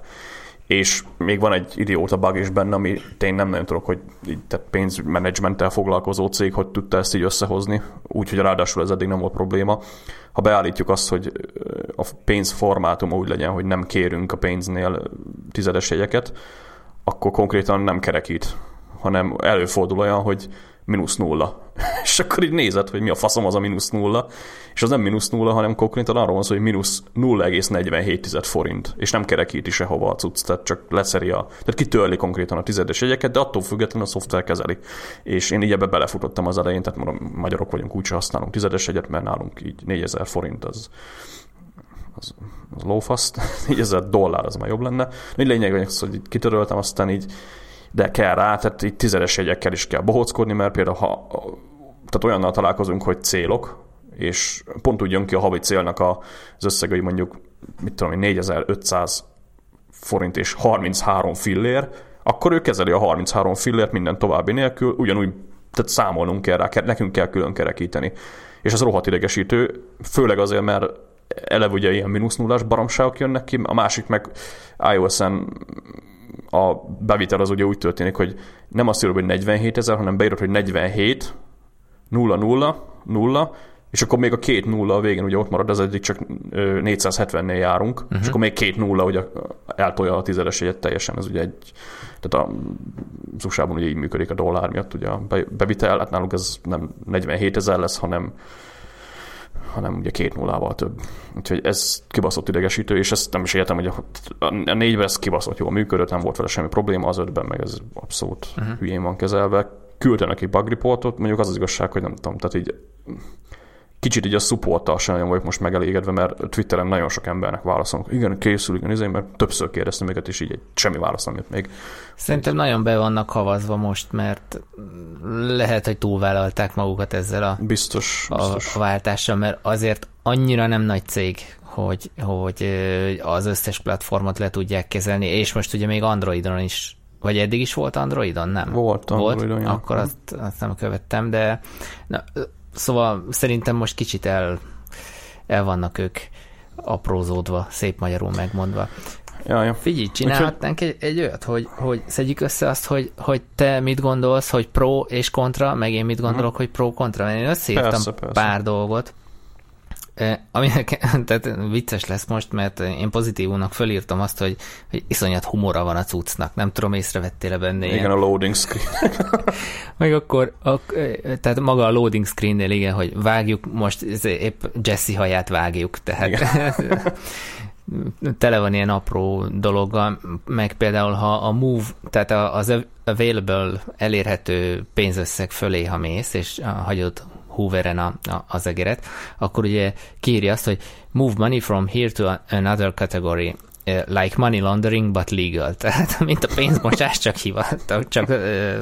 A: és még van egy idióta bug is benne, ami én nem nagyon tudok, hogy így, tehát pénzmenedzsmenttel foglalkozó cég hogy tudta ezt így összehozni, úgyhogy ráadásul ez eddig nem volt probléma. Ha beállítjuk azt, hogy a pénzformátum úgy legyen, hogy nem kérünk a pénznél tizedes jegyeket, akkor konkrétan nem kerekít, hanem előfordul olyan, hogy mínusz nulla. és akkor így nézed, hogy mi a faszom az a mínusz nulla, és az nem mínusz nulla, hanem konkrétan arról van szó, hogy mínusz 0,47 forint, és nem kerekíti sehova a cucc, tehát csak leszeri a, tehát kitörli konkrétan a tizedes jegyeket, de attól függetlenül a szoftver kezeli. És én így ebbe belefutottam az elején, tehát mondom, magyarok vagyunk, úgyse használunk tizedes jegyet, mert nálunk így 4000 forint az, az, az lófaszt, 4000 dollár az már jobb lenne. Így lényeg, hogy kitöröltem, aztán így de kell rá, tehát itt tizedes jegyekkel is kell bohóckodni, mert például ha tehát olyannal találkozunk, hogy célok, és pont úgy jön ki a havi célnak az összeg, hogy mondjuk, mit tudom 4500 forint és 33 fillér, akkor ő kezeli a 33 fillért minden további nélkül, ugyanúgy tehát számolnunk kell rá, nekünk kell külön kerekíteni. És ez rohadt idegesítő, főleg azért, mert eleve ugye ilyen mínusz nullás baromságok jönnek ki, a másik meg iOS-en a bevitel az ugye úgy történik, hogy nem azt írod, hogy 47 ezer, hanem beírod, hogy 47 0 0 0 és akkor még a két nulla a végén ugye ott marad, az eddig csak 470-nél járunk, uh-huh. és akkor még két nulla ugye eltolja a tizedes egyet teljesen, ez ugye egy, tehát a usa ugye így működik a dollár miatt, ugye a bevitel, hát náluk ez nem 47 ezer lesz, hanem hanem ugye két nullával több. Úgyhogy ez kibaszott idegesítő, és ezt nem is értem, hogy a négyben ez kibaszott jól működött, nem volt vele semmi probléma, az ötben meg ez abszolút uh-huh. hülyén van kezelve. Küldte neki bug reportot, mondjuk az az igazság, hogy nem tudom, tehát így kicsit így a supporttal sem nagyon vagyok most megelégedve, mert Twitteren nagyon sok embernek válaszolnak. Igen, készül, igen, izé, mert többször kérdeztem őket, és így egy semmi válasz nem jött még.
B: Szerintem nagyon be vannak havazva most, mert lehet, hogy túlvállalták magukat ezzel a,
A: biztos, biztos.
B: a, a váltással, mert azért annyira nem nagy cég, hogy, hogy az összes platformot le tudják kezelni, és most ugye még Androidon is vagy eddig is volt Androidon, nem?
A: Volt Androidon, volt?
B: Akkor azt, azt nem követtem, de na, Szóval szerintem most kicsit el, el vannak ők aprózódva, szép magyarul megmondva.
A: Ja, ja.
B: Figyelj, csinálhatnánk egy, egy olyat, hogy, hogy szedjük össze azt, hogy, hogy te mit gondolsz, hogy pro és kontra, meg én mit gondolok, uh-huh. hogy pro kontra. Mert én összeírtam persze, persze. pár dolgot, Aminek, tehát vicces lesz most, mert én pozitívúnak fölírtam azt, hogy, hogy iszonyat humora van a cuccnak. Nem tudom, észrevettél-e benne
A: Igen, ilyen. a loading screen.
B: Meg akkor, a, tehát maga a loading screen-nél igen, hogy vágjuk, most épp Jesse haját vágjuk, tehát tele van ilyen apró dologgal, meg például ha a move, tehát az available elérhető pénzösszeg fölé, ha mész, és hagyod Hooveren a, a, az egeret, akkor ugye kiírja azt, hogy move money from here to another category like money laundering, but legal. Tehát, mint a pénzmosás, csak hivatal, csak ö,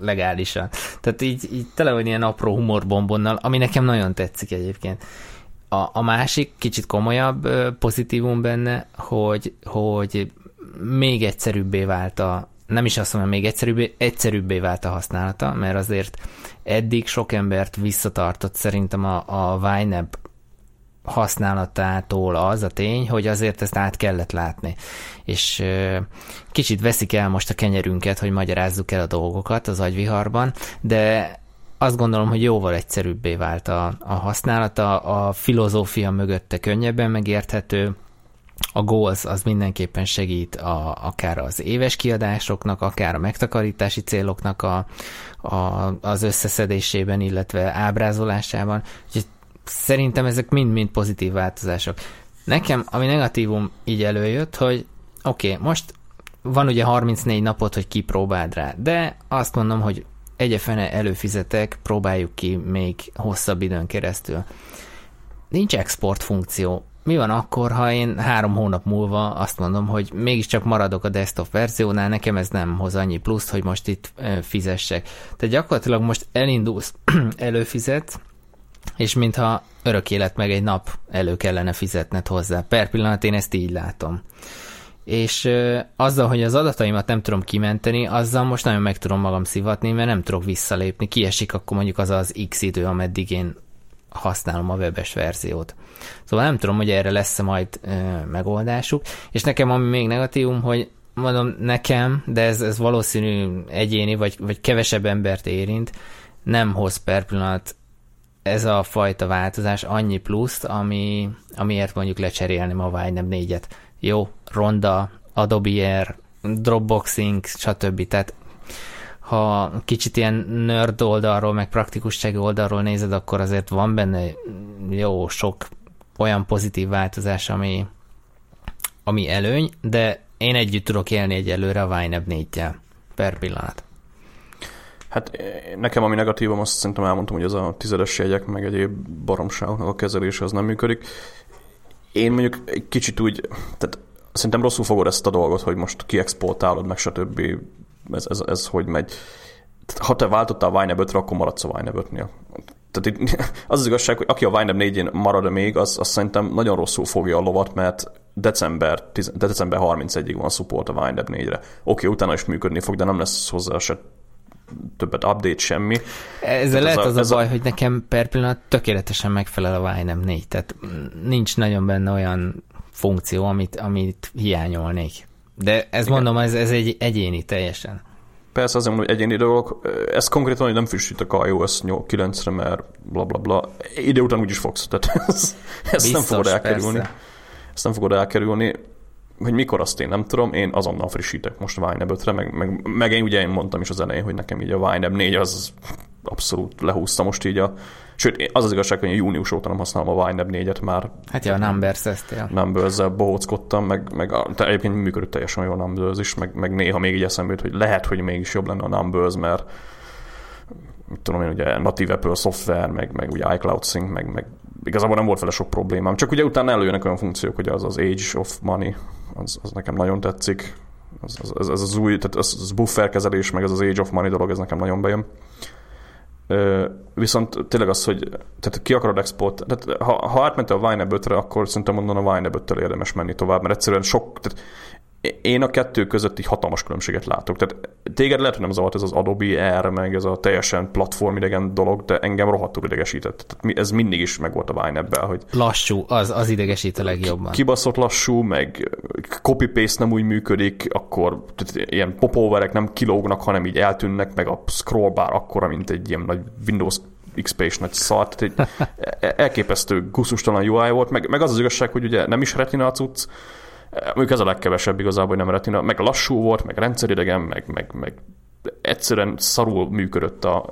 B: legálisan. Tehát így, így tele van ilyen apró humorbombonnal, ami nekem nagyon tetszik egyébként. A, a másik, kicsit komolyabb pozitívum benne, hogy, hogy még egyszerűbbé vált a, nem is azt mondom, még egyszerűbbé, egyszerűbbé vált a használata, mert azért eddig sok embert visszatartott szerintem a, a YNAB használatától az a tény, hogy azért ezt át kellett látni. És kicsit veszik el most a kenyerünket, hogy magyarázzuk el a dolgokat az agyviharban, de azt gondolom, hogy jóval egyszerűbbé vált a, a használata, a filozófia mögötte könnyebben megérthető, a goals az mindenképpen segít a, akár az éves kiadásoknak, akár a megtakarítási céloknak a, a, az összeszedésében, illetve ábrázolásában. Úgyhogy szerintem ezek mind-mind pozitív változások. Nekem, ami negatívum így előjött, hogy oké, okay, most van ugye 34 napot, hogy kipróbáld rá, de azt mondom, hogy egyefene előfizetek, próbáljuk ki még hosszabb időn keresztül. Nincs export funkció. Mi van akkor, ha én három hónap múlva azt mondom, hogy mégiscsak maradok a desktop verziónál, nekem ez nem hoz annyi pluszt, hogy most itt fizessek. Tehát gyakorlatilag most elindulsz, előfizet, és mintha örök élet meg egy nap elő kellene fizetned hozzá. Per pillanat én ezt így látom. És azzal, hogy az adataimat nem tudom kimenteni, azzal most nagyon meg tudom magam szivatni, mert nem tudok visszalépni. Kiesik akkor mondjuk az az x idő, ameddig én használom a webes verziót. Szóval nem tudom, hogy erre lesz-e majd ö, megoldásuk. És nekem ami még negatívum, hogy mondom nekem, de ez, ez valószínű egyéni, vagy, vagy kevesebb embert érint, nem hoz per pillanat ez a fajta változás annyi pluszt, ami, amiért mondjuk lecserélném a Vine 4-et. Jó, Ronda, Adobe Air, Dropboxing, stb. Tehát ha kicsit ilyen nerd oldalról, meg praktikussági oldalról nézed, akkor azért van benne jó sok olyan pozitív változás, ami, ami előny, de én együtt tudok élni egyelőre a Vine 4-jel per pillanat.
A: Hát eh, nekem ami negatívum, azt szerintem elmondtam, hogy ez a tizedes jegyek, meg egyéb baromságoknak a kezelése az nem működik. Én mondjuk egy kicsit úgy, tehát szerintem rosszul fogod ezt a dolgot, hogy most kiexportálod, meg stb. Ez, ez, ez hogy megy. Tehát, ha te váltottál a Vine 5 akkor maradsz a Vine 5-nél. Tehát itt, az az igazság, hogy aki a Vine 4-én marad még, az, az szerintem nagyon rosszul fogja a lovat, mert december, december 31-ig van support a Vine 4-re. Oké, okay, utána is működni fog, de nem lesz hozzá se többet update, semmi.
B: Ezzel lehet az a, az a baj, a... hogy nekem per pillanat tökéletesen megfelel a YNAB 4, tehát nincs nagyon benne olyan funkció, amit, amit hiányolnék. De ez Igen. mondom, ez, ez egy egyéni teljesen.
A: Persze azért mondom, hogy egyéni dolgok. Ez konkrétan, hogy nem frissítek a iOS 9-re, mert bla bla bla. Ide után úgyis fogsz, tehát ez, ezt Biztos, nem fogod elkerülni. Persze. Ezt nem fogod elkerülni hogy mikor azt én nem tudom, én azonnal frissítek most a Vine 5-re, meg, meg, meg én ugye én mondtam is az elején, hogy nekem így a Vine 4 az abszolút lehúzta most így a Sőt, az az igazság, hogy én június óta nem használom a Vine 4-et már.
B: Hát ja, a Numbers ezt, ja.
A: Numbers-zel bohóckodtam, meg, meg te egyébként működött teljesen jól Numbers is, meg, meg néha még így eszembe jut, hogy lehet, hogy mégis jobb lenne a Numbers, mert mit tudom én, ugye natív Apple szoftver, meg, meg ugye iCloud Sync, meg, meg igazából nem volt vele sok problémám. Csak ugye utána előjönnek olyan funkciók, hogy az az Age of Money, az, az nekem nagyon tetszik. Az, az, az, az, az új, tehát az, az buffer kezelés, meg az az Age of Money dolog, ez nekem nagyon bejön. Viszont tényleg az, hogy tehát ki akarod export, tehát ha, ha átmentél a Vine 5 akkor szerintem mondom a Vine 5 érdemes menni tovább, mert egyszerűen sok, tehát én a kettő között így hatalmas különbséget látok. Tehát téged lehet, hogy nem zavart ez az Adobe Air, meg ez a teljesen platformidegen dolog, de engem rohadtul idegesített. Tehát ez mindig is meg volt a Vine ebben, hogy...
B: Lassú, az, az idegesít a legjobban.
A: Kibaszott lassú, meg copy-paste nem úgy működik, akkor tehát ilyen popoverek nem kilógnak, hanem így eltűnnek, meg a scroll bar akkora, mint egy ilyen nagy Windows XP-s nagy szar, tehát egy elképesztő guszustalan UI volt, meg, meg az az igazság, hogy ugye nem is retina a cucc, Mondjuk ez a legkevesebb igazából, hogy nem retina, meg lassú volt, meg rendszeridegen, meg, meg, meg egyszerűen szarul működött a,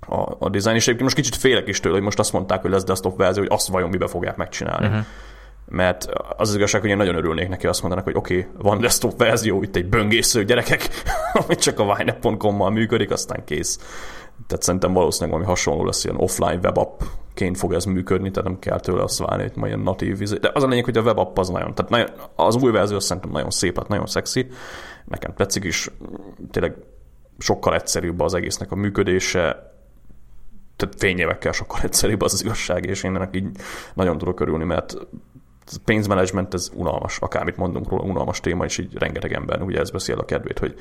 A: a, a design, és egyébként most kicsit félek is tőle, hogy most azt mondták, hogy lesz desktop verzió, hogy azt vajon mibe fogják megcsinálni. Uh-huh. Mert az, az igazság, hogy én nagyon örülnék neki, azt mondanak, hogy oké, okay, van desktop verzió, itt egy böngésző gyerekek, ami csak a winep.com-mal működik, aztán kész. Tehát szerintem valószínűleg valami hasonló lesz, ilyen offline webappként fog ez működni, tehát nem kell tőle azt várni, hogy majd ilyen natív vizé. De az a lényeg, hogy a webapp az nagyon, tehát nagyon, az új verzió szerintem nagyon szép, hát nagyon szexi. Nekem tetszik is, tényleg sokkal egyszerűbb az egésznek a működése, tehát fényévekkel sokkal egyszerűbb az az igazság, és én ennek így nagyon tudok örülni, mert pénzmenedzsment, ez unalmas, akármit mondunk róla, unalmas téma, és így rengeteg ember ugye ez beszél a kedvét, hogy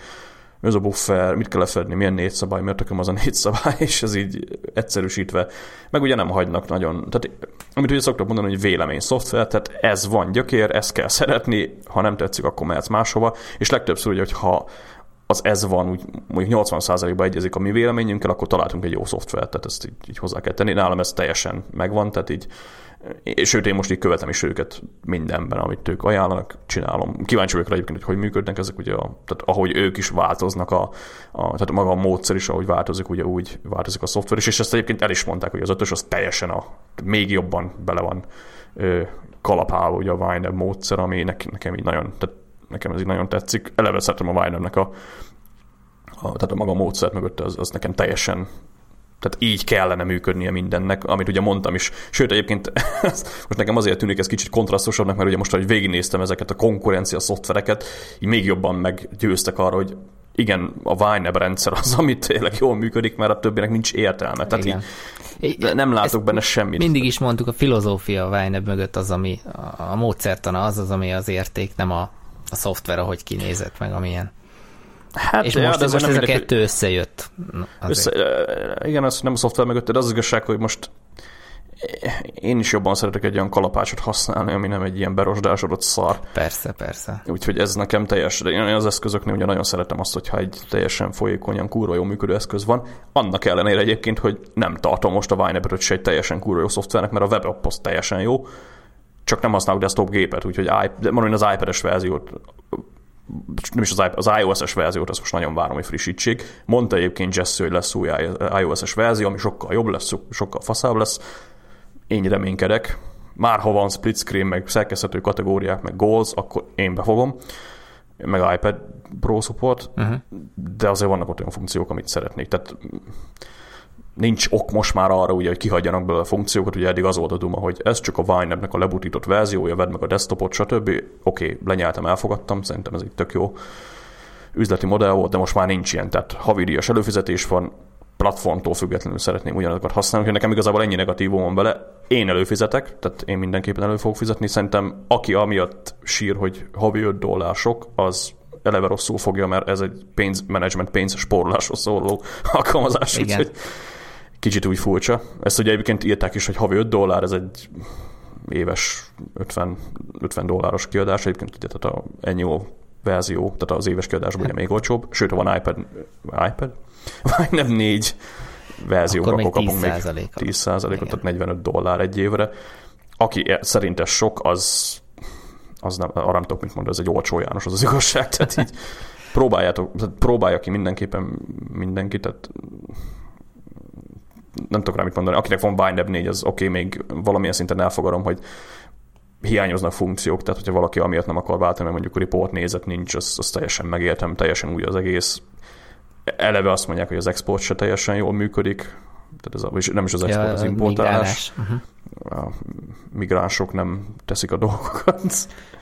A: ez a buffer, mit kell lefedni, milyen négy szabály, miért tököm az a négy szabály, és ez így egyszerűsítve, meg ugye nem hagynak nagyon, tehát amit ugye szoktak mondani, hogy vélemény szoftver, tehát ez van gyökér, ezt kell szeretni, ha nem tetszik, akkor mehetsz máshova, és legtöbbször ugye, hogy ha az ez van, úgy mondjuk 80%-ban egyezik a mi véleményünkkel, akkor találtunk egy jó szoftvert, tehát ezt így, így hozzá kell tenni. Nálam ez teljesen megvan, tehát így sőt, én most így követem is őket mindenben, amit ők ajánlanak, csinálom. Kíváncsi vagyok rá egyébként, hogy hogy működnek ezek, ugye, a, tehát ahogy ők is változnak, a, a, tehát maga a módszer is, ahogy változik, ugye úgy változik a szoftver is, és ezt egyébként el is mondták, hogy az ötös az teljesen a, még jobban bele van ö, kalapálva ugye a Winer módszer, ami nekem, nekem így nagyon, tehát nekem ez így nagyon tetszik. Eleve szeretem a Winernek a, a, tehát a maga módszert mögött, az, az nekem teljesen tehát így kellene működnie mindennek, amit ugye mondtam is. Sőt, egyébként most nekem azért tűnik ez kicsit kontrasztosabbnak, mert ugye most, hogy végignéztem ezeket a konkurencia szoftvereket, így még jobban meggyőztek arra, hogy igen, a YNAB rendszer az, amit tényleg jól működik, mert a többinek nincs értelme. Tehát igen. így, nem látok Ezt benne semmit.
B: Mindig is mondtuk, a filozófia a YNAB mögött az, ami a, a módszertana az az, ami az érték, nem a, a szoftver, ahogy kinézett meg, amilyen. Hát, és ja, most, de most ez a kettő összejött.
A: Össze, igen, az nem a szoftver mögött, de az, az igazság, hogy most én is jobban szeretek egy olyan kalapácsot használni, ami nem egy ilyen berosdásodott szar.
B: Persze, persze.
A: Úgyhogy ez nekem teljes, de én az eszközöknél ugye nagyon szeretem azt, hogyha egy teljesen folyékonyan kurva jó működő eszköz van. Annak ellenére egyébként, hogy nem tartom most a Wineberot se egy teljesen kurva jó szoftvernek, mert a WebApp az teljesen jó, csak nem használok desktop gépet, úgyhogy mondom, az iPad-es verziót nem is az, az iOS-es verziót, azt most nagyon várom, hogy frissítsék. Mondta egyébként Jesse, hogy lesz új iOS-es verzió, ami sokkal jobb lesz, sokkal faszább lesz. Én reménykedek. Már ha van split screen, meg szerkeszthető kategóriák, meg goals, akkor én befogom. Meg iPad Pro support, uh-huh. de azért vannak ott olyan funkciók, amit szeretnék. Tehát nincs ok most már arra, ugye, hogy kihagyjanak belőle a funkciókat, ugye eddig az volt a duma, hogy ez csak a Wine-nek a lebutított verziója, vedd meg a desktopot, stb. Oké, okay, lenyeltem, elfogadtam, szerintem ez egy tök jó üzleti modell volt, de most már nincs ilyen, tehát havidíjas előfizetés van, platformtól függetlenül szeretném ugyanazokat használni, hogy nekem igazából ennyi negatívum van bele. Én előfizetek, tehát én mindenképpen elő fogok fizetni. Szerintem aki amiatt sír, hogy havi 5 dollár sok, az eleve rosszul fogja, mert ez egy pénzmenedzsment, pénzspórolásról szóló alkalmazás. Igen. Úgyhogy kicsit úgy furcsa. Ezt ugye egyébként írták is, hogy havi 5 dollár, ez egy éves 50, 50 dolláros kiadás, egyébként ugye, tehát a annual verzió, tehát az éves kiadásban ugye még olcsóbb, sőt, ha van iPad, iPad? Vagy nem négy verzió, akkor, akkor kapunk még 10 százalékot, tehát 45 dollár egy évre. Aki e- szerint ez sok, az, az nem, arra nem tudok mit mondani, ez egy olcsó János, az az igazság, tehát így próbáljátok, próbálja ki mindenképpen mindenki, tehát nem tudok rá mit mondani. Akinek van Bindab 4, az oké, okay, még valamilyen szinten elfogadom, hogy hiányoznak funkciók, tehát hogyha valaki amiatt nem akar váltani, mert mondjuk a report nézet nincs, az, az teljesen megértem, teljesen új az egész. Eleve azt mondják, hogy az export se teljesen jól működik, tehát ez a, és nem is az export, ja, az importálás. Uh-huh. A migránsok nem teszik a dolgokat.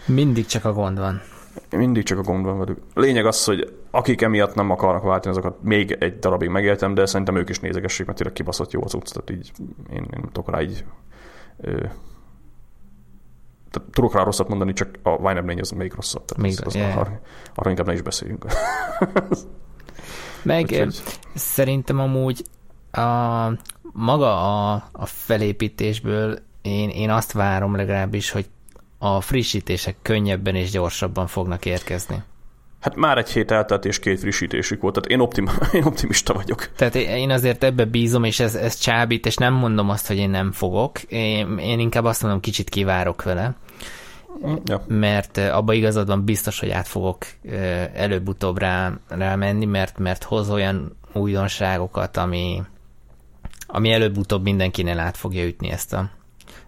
B: Mindig csak a gond van.
A: Mindig csak a gond van velük. Lényeg az, hogy akik emiatt nem akarnak váltani, azokat még egy darabig megéltem, de szerintem ők is nézegessék, mert tényleg kibaszott jó az utc, tehát így én, én nem tudok rá így ö, tehát tudok rá rosszat mondani, csak a Wine 4 az még rosszabb. Tehát még, az, az yeah. arra, arra inkább ne is beszéljünk.
B: Meg Úgyhogy... szerintem amúgy a, maga a, a felépítésből én, én azt várom legalábbis, hogy a frissítések könnyebben és gyorsabban fognak érkezni.
A: Hát már egy hét eltelt, és két frissítésük volt, tehát én, optim, én optimista vagyok.
B: Tehát én azért ebbe bízom, és ez, ez csábít, és nem mondom azt, hogy én nem fogok. Én, én inkább azt mondom, kicsit kivárok vele. Ja. Mert abba igazadban biztos, hogy át fogok előbb-utóbb rá, rá menni, mert, mert hoz olyan újdonságokat, ami, ami előbb-utóbb mindenkinél át fogja ütni ezt a,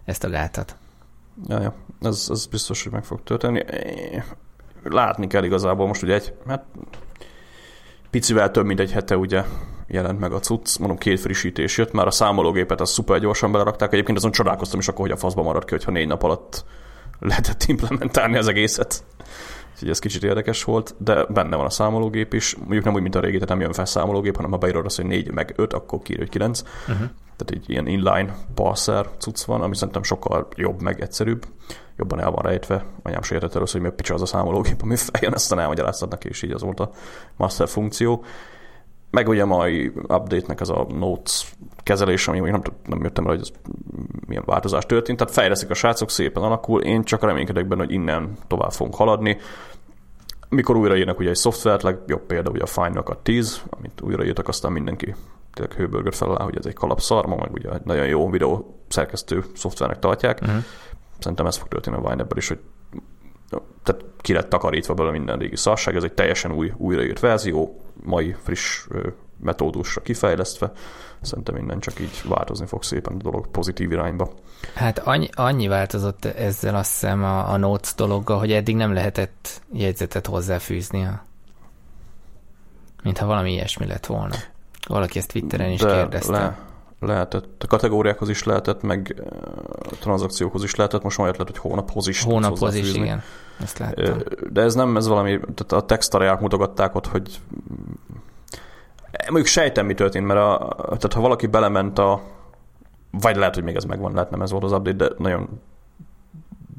B: ezt a gátat.
A: Ja, ja. Ez, ez biztos, hogy meg fog történni. Látni kell igazából most ugye egy, hát picivel több, mint egy hete ugye jelent meg a cucc, mondom két frissítés jött, már a számológépet az szuper gyorsan belerakták, egyébként azon csodálkoztam is akkor, hogy a faszba maradt ki, hogyha négy nap alatt lehetett implementálni az egészet. Úgyhogy ez kicsit érdekes volt, de benne van a számológép is. Mondjuk nem úgy, mint a régi, tehát nem jön fel számológép, hanem ha beírod azt, hogy 4 meg 5, akkor kiír, hogy 9. Uh-huh. Tehát egy ilyen inline parser cucc van, ami szerintem sokkal jobb, meg egyszerűbb. Jobban el van rejtve. Anyám se értett először, hogy mi a picsa az a számológép, ami feljön, aztán elmagyaráztad neki, és így az volt a master funkció. Meg ugye a mai update-nek ez a notes kezelés, ami még nem, nem jöttem rá, hogy ez milyen változás történt. Tehát fejleszik a srácok, szépen alakul. Én csak reménykedek benne, hogy innen tovább fogunk haladni. Mikor újraírnak ugye egy szoftvert, legjobb példa ugye a Cut 10, amit újraírtak, aztán mindenki tényleg hőbörgött fel alá, hogy ez egy kalapszarma, meg ugye egy nagyon jó videó szerkesztő szoftvernek tartják. Uh-huh. Szerintem ez fog történni a Vine is, hogy tehát ki lett takarítva belőle minden régi szarság, ez egy teljesen új, újraírt verzió, mai friss metódusra kifejlesztve. Szerintem minden csak így változni fog szépen a dolog pozitív irányba.
B: Hát annyi, annyi változott ezzel azt hiszem a, a Notes dologgal, hogy eddig nem lehetett jegyzetet hozzáfűzni, mintha valami ilyesmi lett volna. Valaki ezt Twitteren is De kérdezte. Le,
A: lehetett, a kategóriákhoz is lehetett, meg a tranzakciókhoz is lehetett, most majd lehet, hogy hónaphoz is
B: Hónaphoz is, igen. Ezt láttam.
A: De ez nem, ez valami, tehát a textareák mutogatták ott, hogy mondjuk sejtem, mi történt, mert a, tehát ha valaki belement a vagy lehet, hogy még ez megvan, lehet nem ez volt az update, de nagyon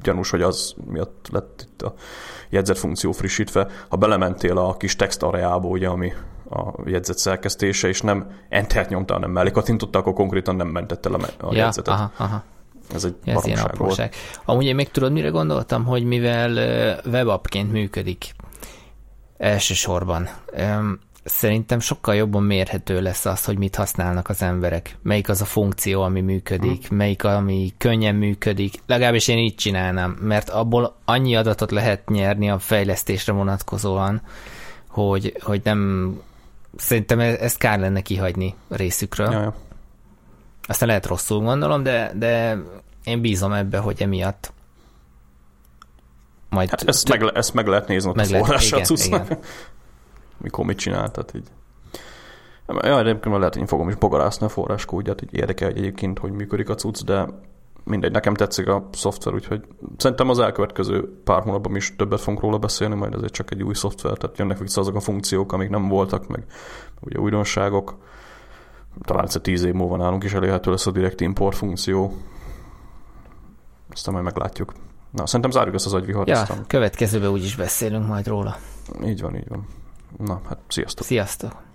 A: gyanús, hogy az miatt lett itt a jegyzet funkció frissítve. Ha belementél a kis text areába, ugye, ami a jegyzet szerkesztése, és nem entert nyomta, hanem mellé kattintotta, akkor konkrétan nem mentette le a ja, jegyzetet.
B: Aha, aha.
A: Ez egy Ez ilyen apróság.
B: Volt. Amúgy én még tudod, mire gondoltam, hogy mivel webappként működik elsősorban, szerintem sokkal jobban mérhető lesz az, hogy mit használnak az emberek. Melyik az a funkció, ami működik, hmm. melyik, ami könnyen működik. Legalábbis én így csinálnám, mert abból annyi adatot lehet nyerni a fejlesztésre vonatkozóan, hogy, hogy nem... Szerintem e- ezt kár lenne kihagyni részükről. Ja, ja. Aztán lehet rosszul gondolom, de, de én bízom ebbe, hogy emiatt
A: majd... Hát ezt, meg, ezt meg lehet nézni meg a forrásra mikor mit csinál, tehát így. Ja, egyébként lehet, hogy én fogom is bogarászni a forráskódját, így érdekel, hogy egyébként hogy működik a cucc, de mindegy, nekem tetszik a szoftver, úgyhogy szerintem az elkövetkező pár hónapban is többet fogunk róla beszélni, majd ezért csak egy új szoftver, tehát jönnek vissza azok a funkciók, amik nem voltak, meg ugye újdonságok. Talán egyszer tíz év múlva nálunk is elérhető lesz a direct import funkció. Aztán majd meglátjuk. Na, szerintem zárjuk ezt az agyvihart.
B: Ja, aztán... következőben úgyis beszélünk majd róla.
A: Így van, így van. Na, hát sziasztok.
B: Sziasztok.